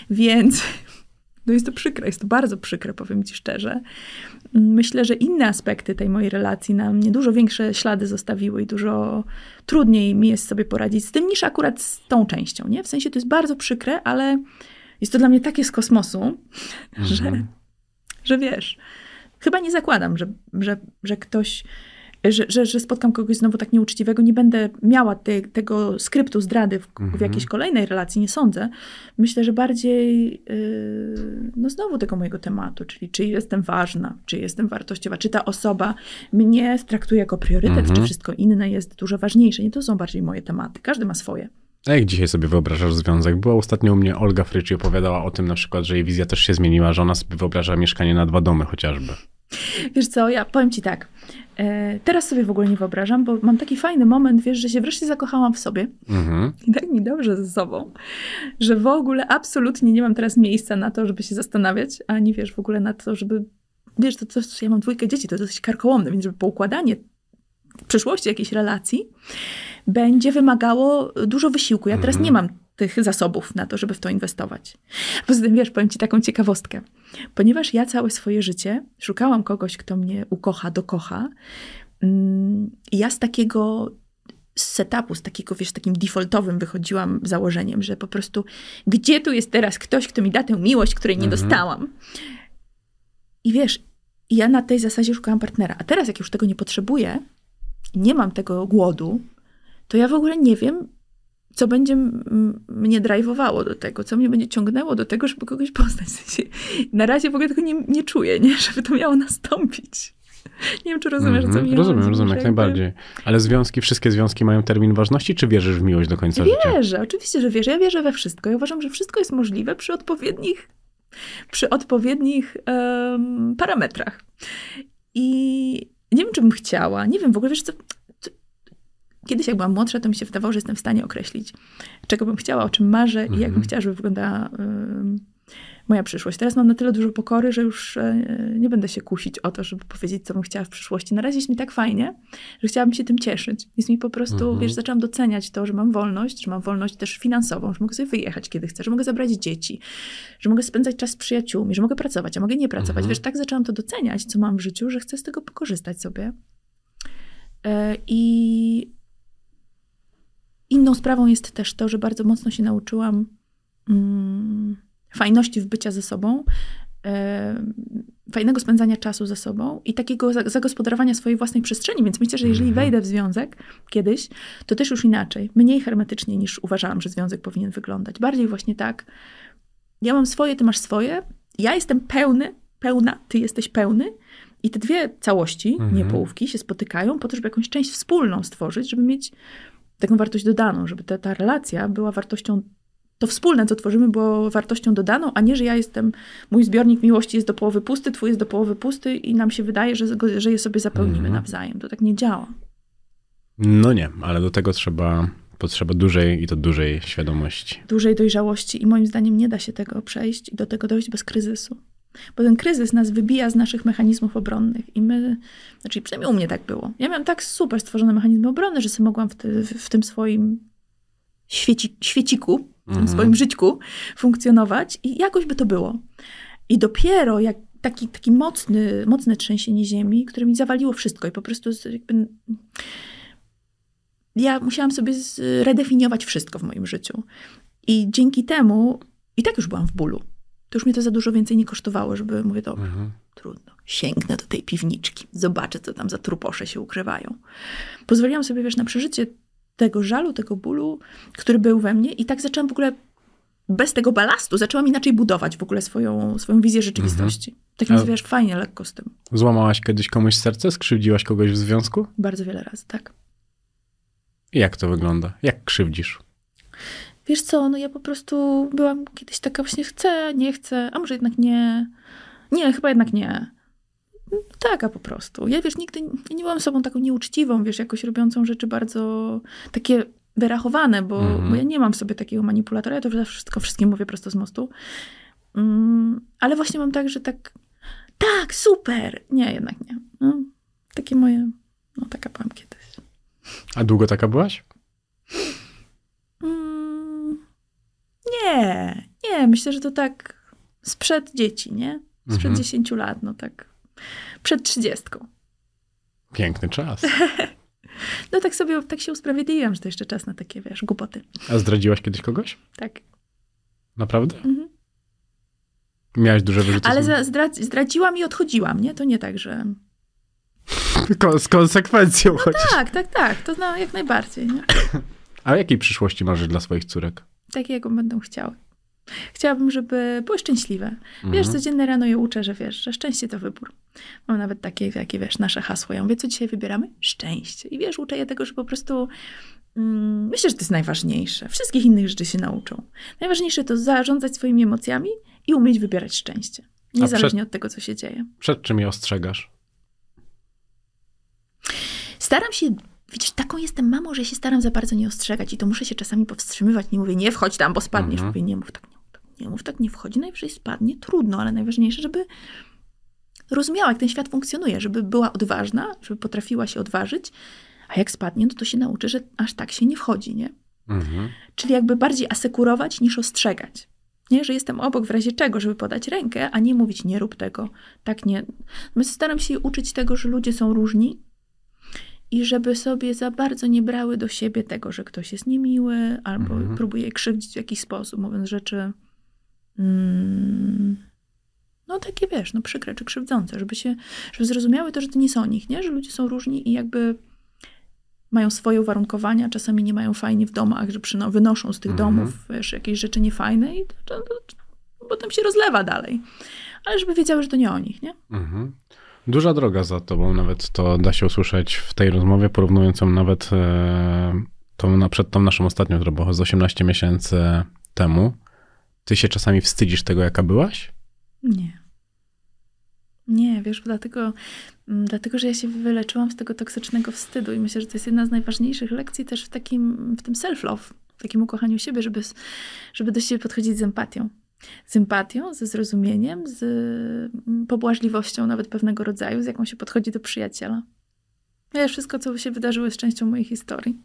Więc no jest to przykre, jest to bardzo przykre, powiem ci szczerze. Myślę, że inne aspekty tej mojej relacji na mnie dużo większe ślady zostawiły i dużo trudniej mi jest sobie poradzić z tym, niż akurat z tą częścią, nie? W sensie to jest bardzo przykre, ale jest to dla mnie takie z kosmosu, że, Mhm. że wiesz, chyba nie zakładam, że, że, że ktoś, że, że, że spotkam kogoś znowu tak nieuczciwego, nie będę miała te, tego skryptu zdrady w, w Mhm. jakiejś kolejnej relacji, nie sądzę. Myślę, że bardziej, yy, no znowu tego mojego tematu, czyli czy jestem ważna, czy jestem wartościowa, czy ta osoba mnie traktuje jako priorytet, Mhm. czy wszystko inne jest dużo ważniejsze. Nie to są bardziej moje tematy. Każdy ma swoje. A jak dzisiaj sobie wyobrażasz związek? Była ostatnio u mnie Olga Frycz i opowiadała o tym na przykład, że jej wizja też się zmieniła, że ona sobie wyobraża mieszkanie na dwa domy chociażby. Wiesz co, ja powiem ci tak. E, teraz sobie w ogóle nie wyobrażam, bo mam taki fajny moment, wiesz, że się wreszcie zakochałam w sobie Mhm. i tak mi dobrze ze sobą, że w ogóle absolutnie nie mam teraz miejsca na to, żeby się zastanawiać, ani wiesz, w ogóle na to, żeby, wiesz, to, to ja mam dwójkę dzieci, to dosyć karkołomne, więc żeby poukładanie w przyszłości jakiejś relacji będzie wymagało dużo wysiłku. Ja teraz Mhm. nie mam tych zasobów na to, żeby w to inwestować. Poza tym, wiesz, powiem ci taką ciekawostkę. Ponieważ ja całe swoje życie szukałam kogoś, kto mnie ukocha, dokocha, mm, ja z takiego z setupu, z takiego, wiesz, takim defaultowym wychodziłam założeniem, że po prostu gdzie tu jest teraz ktoś, kto mi da tę miłość, której nie Mhm. dostałam. I wiesz, ja na tej zasadzie szukałam partnera. A teraz, jak już tego nie potrzebuję, nie mam tego głodu, to ja w ogóle nie wiem, co będzie mnie driveowało do tego, co mnie będzie ciągnęło do tego, żeby kogoś poznać. W sensie, na razie w ogóle tego nie, nie czuję, nie? żeby to miało nastąpić. Nie wiem, czy rozumiesz, o co Mhm. mi Rozumiem, chodzi. rozumiem, jak jakby- najbardziej. Ale związki, wszystkie związki mają termin ważności, czy wierzysz w miłość do końca życia? Wierzę, oczywiście, że wierzę. Ja wierzę we wszystko. Ja uważam, że wszystko jest możliwe przy odpowiednich, przy odpowiednich em, parametrach. I nie wiem, czy bym chciała. Nie wiem, w ogóle wiesz co, Kiedyś, jak byłam młodsza, to mi się wydawało, że jestem w stanie określić, czego bym chciała, o czym marzę i jak bym Mhm. chciała, żeby wyglądała y, moja przyszłość. Teraz mam na tyle dużo pokory, że już y, nie będę się kusić o to, żeby powiedzieć, co bym chciała w przyszłości. Na razie jest mi tak fajnie, że chciałabym się tym cieszyć. Jest mi po prostu, Mhm. wiesz, zaczęłam doceniać to, że mam wolność, że mam wolność też finansową, że mogę sobie wyjechać, kiedy chcę, że mogę zabrać dzieci, że mogę spędzać czas z przyjaciółmi, że mogę pracować, a mogę nie pracować. Mhm. Wiesz, tak zaczęłam to doceniać, co mam w życiu, że chcę z tego pokorzystać sobie. E, I inną sprawą jest też to, że bardzo mocno się nauczyłam mm, fajności w bycia ze sobą, e, fajnego spędzania czasu ze sobą i takiego za- zagospodarowania swojej własnej przestrzeni. Więc myślę, że jeżeli Mhm. wejdę w związek kiedyś, to też już inaczej, mniej hermetycznie niż uważałam, że związek powinien wyglądać. Bardziej właśnie tak, ja mam swoje, ty masz swoje, ja jestem pełny, pełna, ty jesteś pełny. I te dwie całości, Mhm. nie połówki, się spotykają po to, żeby jakąś część wspólną stworzyć, żeby mieć taką wartość dodaną, żeby ta, ta relacja była wartością, to wspólne, co tworzymy, było wartością dodaną, a nie, że ja jestem, mój zbiornik miłości jest do połowy pusty, twój jest do połowy pusty i nam się wydaje, że, że je sobie zapełnimy Mhm. nawzajem. To tak nie działa. No nie, ale do tego trzeba, potrzeba dużej i to dużej świadomości. Dużej dojrzałości i moim zdaniem nie da się tego przejść i do tego dojść bez kryzysu. Bo ten kryzys nas wybija z naszych mechanizmów obronnych i my, znaczy przynajmniej u mnie tak było. Ja miałam tak super stworzone mechanizmy obronne, że sobie mogłam w, ty, w tym swoim świeci, świeciku, w tym Mhm. swoim żyćku funkcjonować i jakoś by to było. I dopiero jak taki, taki mocny, mocne trzęsienie ziemi, które mi zawaliło wszystko i po prostu jakby... Ja musiałam sobie zredefiniować wszystko w moim życiu. I dzięki temu, i tak już byłam w bólu. To już mnie to za dużo więcej nie kosztowało, żeby mówię, dobra, Mhm. trudno. Sięgnę do tej piwniczki, zobaczę, co tam za truposze się ukrywają. Pozwoliłam sobie, wiesz, na przeżycie tego żalu, tego bólu, który był we mnie i tak zaczęłam w ogóle bez tego balastu, zaczęłam inaczej budować w ogóle swoją, swoją wizję rzeczywistości. Tak mi A- wiesz, fajnie, lekko z tym. Złamałaś kiedyś komuś serce? Skrzywdziłaś kogoś w związku? Bardzo wiele razy, tak. I jak to wygląda? Jak krzywdzisz? Wiesz co, no ja po prostu byłam kiedyś taka właśnie chcę, nie chcę, a może jednak nie. Nie, chyba jednak nie. Taka po prostu. Ja wiesz, nigdy nie byłam sobą taką nieuczciwą, wiesz, jakoś robiącą rzeczy bardzo takie wyrachowane, bo, Mhm. bo ja nie mam w sobie takiego manipulatora, ja to wszystko wszystkim mówię prosto z mostu. Mm, ale właśnie mam tak, że tak, tak, super. Nie, jednak nie. No, takie moje, no taka byłam kiedyś. A długo taka byłaś? Mm, nie, nie, myślę, że to tak sprzed dzieci, nie? Sprzed Mhm. 10 lat, no tak. Przed 30. Piękny czas. No tak sobie, tak się usprawiedliwiam, że to jeszcze czas na takie, wiesz, głupoty. A zdradziłaś kiedyś kogoś? Tak. Naprawdę? Mhm. Miałaś duże wyrzuty? Ale zdra- zdradziłam i odchodziłam, nie? To nie tak, że... Ko- Z konsekwencją chociaż. Tak, tak, tak, to no, jak najbardziej, nie? A jakiej przyszłości marzysz dla swoich córek? Tak, jaką będą chciały. Chciałabym, żeby były szczęśliwe. Wiesz, Mhm. codziennie rano je uczę, że wiesz, że szczęście to wybór. Mam nawet takie, takie wiesz, nasze hasło. Ja mówię, co dzisiaj wybieramy? Szczęście. I wiesz, uczę je tego, że po prostu mm, myślę, że to jest najważniejsze. Wszystkich innych rzeczy się nauczą. Najważniejsze to zarządzać swoimi emocjami i umieć wybierać szczęście. Niezależnie od tego, co się dzieje. Przed czym je ostrzegasz? Staram się, widzisz, taką jestem mamą, że się staram za bardzo nie ostrzegać i to muszę się czasami powstrzymywać. Nie mówię, nie wchodź tam, bo spadniesz. Mhm. Mówię, nie mów tak, nie mów tak, nie wchodzi. Najwyżej spadnie, trudno, ale najważniejsze, żeby rozumiała, jak ten świat funkcjonuje, żeby była odważna, żeby potrafiła się odważyć, a jak spadnie, no to się nauczy, że aż tak się nie wchodzi, nie? Mhm. Czyli jakby bardziej asekurować niż ostrzegać. Nie, że jestem obok w razie czego, żeby podać rękę, a nie mówić nie rób tego, tak nie. My staram się uczyć tego, że ludzie są różni i żeby sobie za bardzo nie brały do siebie tego, że ktoś jest niemiły albo Mhm. próbuje krzywdzić w jakiś sposób, mówiąc rzeczy no takie wiesz, no przykre czy krzywdzące, żeby się, żeby zrozumiały to, że to nie są o nich, nie? Że ludzie są różni i jakby mają swoje uwarunkowania, czasami nie mają fajnie w domach, że przyno- wynoszą z tych Mhm. domów wiesz, jakieś rzeczy niefajne i to, to, to potem się rozlewa dalej. Ale żeby wiedziały, że to nie o nich, nie? Mhm. Duża droga za tobą, nawet to da się usłyszeć w tej rozmowie, porównując ją nawet e, tą, na, przed tą naszą ostatnią, która była z 18 miesięcy temu. Ty się czasami wstydzisz tego, jaka byłaś? Nie. Nie, wiesz, dlatego, mm, dlatego, że ja się wyleczyłam z tego toksycznego wstydu i myślę, że to jest jedna z najważniejszych lekcji też w takim, w tym self-love, w takim ukochaniu siebie, żeby, żeby do siebie podchodzić z empatią. Z empatią, ze zrozumieniem, z mm, pobłażliwością nawet pewnego rodzaju, z jaką się podchodzi do przyjaciela. Wiesz, wszystko, co się wydarzyło, jest częścią mojej historii.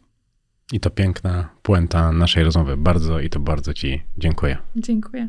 I to piękna puenta naszej rozmowy. Bardzo i to bardzo Ci dziękuję. Dziękuję.